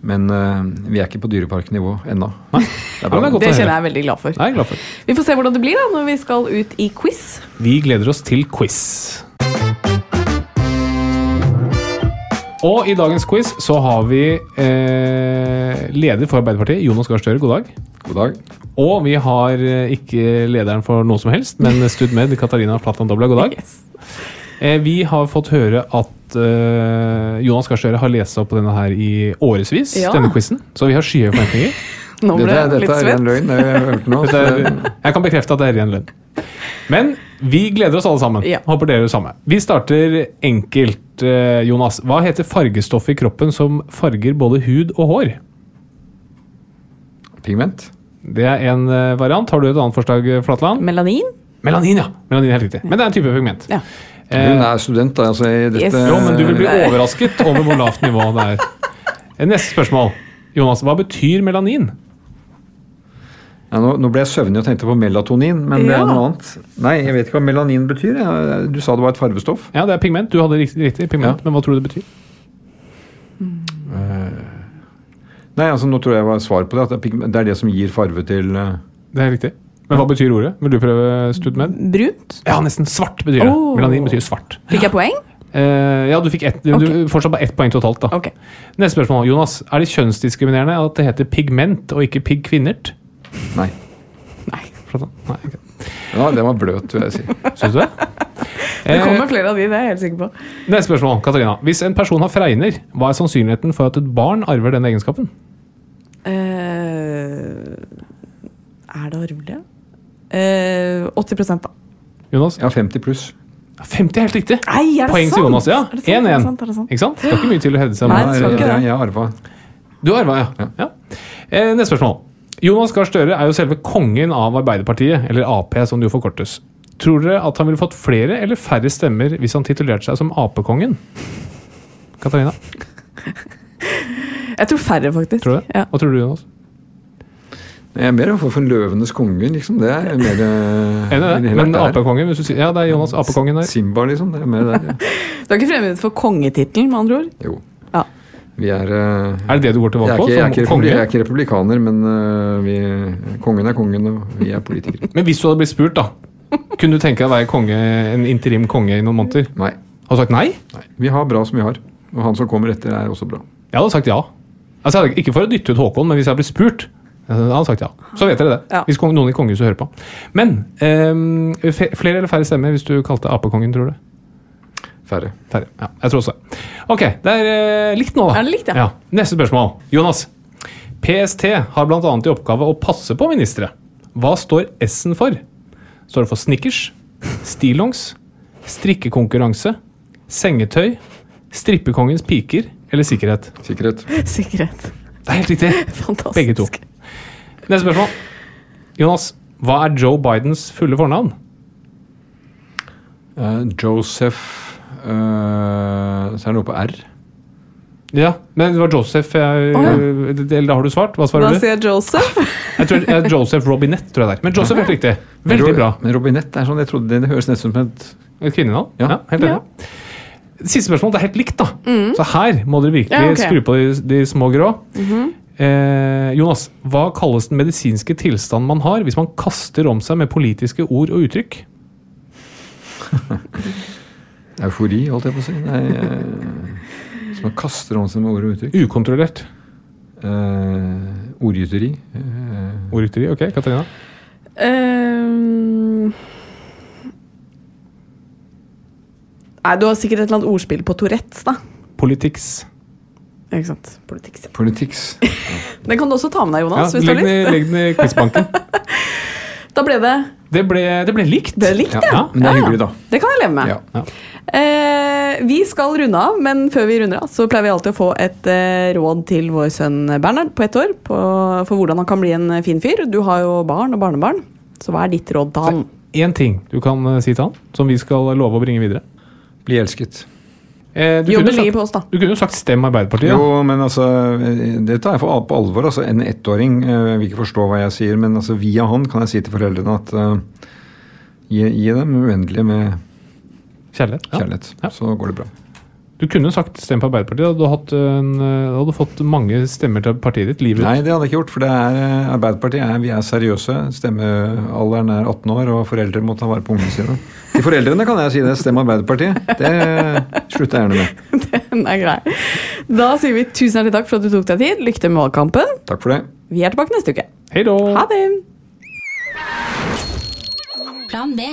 Men uh, vi er ikke på dyreparknivå ennå. Det er Ja, det er Det kjenner jeg veldig glad for. Er jeg glad for. Vi får se hvordan det blir da når vi skal ut i quiz. Vi gleder oss til quiz. Og i dagens quiz så har vi eh, leder for Arbeiderpartiet, Jonas Gahr Støre. God dag. God dag. Og vi har eh, ikke lederen for noe som helst, men <laughs> studmed Katarina Platan Dobla. God dag. Yes. Eh, vi har fått høre at eh, Jonas Gahr Støre har lest opp på denne her i årevis, Ja. denne quizen. Så vi har skyhøye forventninger. <laughs> Nå ble Dette, jeg litt dette er ren løgn. jeg er, jeg kan bekrefte at det er ren løgn. Men vi gleder oss alle sammen. Ja. Håper dere gjør det samme. Vi starter enkelt, Jonas. Hva heter fargestoffet i kroppen som farger både hud og hår? Pigment. Det er en eh, variant. Har du et annet forslag, Flatland? Melanin? Melanin, ja. Melanin er helt riktig. Men det er en type pigment. Ja. Eh, Hun er student, da. Altså, dette, Yes. jo, men du vil bli overrasket over hvor lavt nivå det er. Eh, Neste spørsmål. Jonas, hva betyr melanin? Ja, nå, nå ble jeg søvnig og tenkte på melatonin, men det er noe annet. Nei, jeg vet ikke hva melanin betyr. Du sa det var et farvestoff. Ja, det er pigment. Du hadde riktig, riktig pigment, men hva tror du det betyr? Nei, altså Nå tror jeg var svar på det. At det er, det som gir farve til eh, Det er riktig. Men hva betyr ordet? Vil du prøve, Studmed? Brunt? Ja, nesten svart betyr det. Oh. Melanin betyr svart. Fikk jeg poeng? Uh, ja, du fikk ett. okay. Du fortsatt bare ett poeng totalt. da. Okay. Neste spørsmål. Jonas, er det kjønnsdiskriminerende at det heter pigment og ikke piggkvinnert? Nei. Nei. Nei, okay. Ja, den var bløt, vil jeg si. Syns du det? <laughs> Det Eh, kommer flere av de, det er jeg helt sikker på. Neste spørsmål, Katarina. Hvis en person har fregner, hva er sannsynligheten for at et barn arver den egenskapen? Eh, er det arvelig? Uh, 80 da. Jonas? Ja, 50 pluss. 50 er helt riktig. Nei, er det Poeng sant? til Jonas, ja. Er det sant? Er det 1-1. sant? Er det sant? Ikke sant? Skal ikke mye til å hevde seg. Nei, det jeg, ikke det. jeg, jeg arva. Du arva, ja. ja. Eh, neste spørsmål. Jonas Gahr Støre er jo selve kongen av Arbeiderpartiet, eller Ap som det jo forkortes. Tror dere at han ville fått flere eller færre stemmer hvis han titulerte seg som Apekongen? Katarina, Jeg tror færre, faktisk. tror du? Ja. Hva tror du, Jonas? Jeg er mer for, for løvenes konge, liksom. Det er mer eh, <laughs> Er det Men. Apekongen, hvis du sier Ja, det er Jonas Apekongen der. Simba, liksom. Det er mer der. Ja. <laughs> Du er ikke fremmed for kongetittelen, med andre ord? Jo. Ja. Vi er eh, Er det det du går til jeg, valg er på? ikke, jeg, er ikke jeg er ikke republikaner, men eh, vi, kongen er kongen, og vi er politikere. <laughs> Men hvis du hadde blitt spurt, da, kunne du tenke deg å være konge, en interim konge i noen måneder? Nei. Har du sagt nei? nei. Vi har bra som vi har. Og han som kommer etter, er også bra. Jeg hadde sagt ja. Altså, ikke for å dytte ut Håkon, men hvis jeg blir spurt, Da hadde sagt ja. Så vet dere det. Ja. Hvis noen i kongehuset hører på. Men eh, flere eller færre stemmer hvis du kalte apekongen, tror du? Færre. Færre. Ja, jeg tror også det. Ok, det er eh, likt nå, da. Er det likt, ja? Neste spørsmål. Jonas. PST har bl.a. i oppgave å passe på ministre. Hva står S-en for? Står det for Snickers, stillongs, strikkekonkurranse, sengetøy, strippekongens piker eller sikkerhet? Sikkerhet. <laughs> Sikkerhet. Det er helt riktig. Fantastisk. Begge to. Neste spørsmål. Jonas, hva er Joe Bidens fulle fornavn? Uh, Joseph uh, Så er det noe på R. Ja, men det var Joseph jeg, Å, Eller da har du svart? Hva Da svarer du? sier jeg Joseph. <laughs> Jeg tror er Joseph Robinette, tror jeg det er. Men Joseph er helt riktig. Veldig bra. Men Robinette er sånn, jeg trodde det, det høres nesten ut som et Et kvinnenavn? Ja. Ja. helt enig. Siste spørsmål. Det er helt likt, da. Så her må dere virkelig Ja, okay. skru på de, de små grå. eh, Jonas, hva kalles den medisinske tilstanden man har hvis man kaster om seg med politiske ord og uttrykk? <laughs> eufori, holdt jeg på å si. Nei, eh, som man kaster om seg med ord og uttrykk. Ukontrollert. Eh, ordgyteri. Eh, Ordgyteri, Ok, Katarina? Ehm. Nei, du har sikkert et eller annet ordspill på Tourettes, da. Politics. Ikke sant? Politics. ja. Politics. <laughs> Den kan du også ta med deg, Ja, Jonas. hvis du har legg, den lyst. legg den i <laughs> quizbanken. Da ble det Det ble, det ble likt. Det likt, ja. Ja, Men det er hyggelig, da. Det kan jeg leve med. Ja. Eh, vi skal runde av, men før vi runder av, så pleier vi alltid å få et eh, råd til vår sønn Bernhard på ett år på, for hvordan han kan bli en fin fyr. Du har jo barn og barnebarn, så hva er ditt råd til han? Én ting du kan eh, si til han, som vi skal love å bringe videre. Bli elsket. Eh, du, kunne sagt, oss, da. du kunne jo sagt 'stem Arbeiderpartiet'. Jo, men altså eh, Det tar jeg for, på alvor. altså En ettåring eh, vil ikke forstå hva jeg sier, men altså via han kan jeg si til foreldrene at eh, gi, gi dem uendelig med Kjærlighet. Ja. kjærlighet. Ja. Så går det bra. Du kunne sagt 'stem på Arbeiderpartiet'. Da hadde du hatt en, eh, da hadde fått mange stemmer til partiet ditt livet Nei, det hadde jeg ikke gjort. For det er eh, Arbeiderpartiet er, vi er seriøse. Stemmealderen er 18 år, og foreldre må ta vare på ungene sine. Til foreldrene kan jeg si det. Stem Arbeiderpartiet. Det slutter jeg gjerne med. <laughs> Den er grei. Da sier vi tusen hjertelig takk for at du tok deg tid. Lykke til med valgkampen. Takk for det. Vi er tilbake neste uke. Hei da! Ha det! Plan B.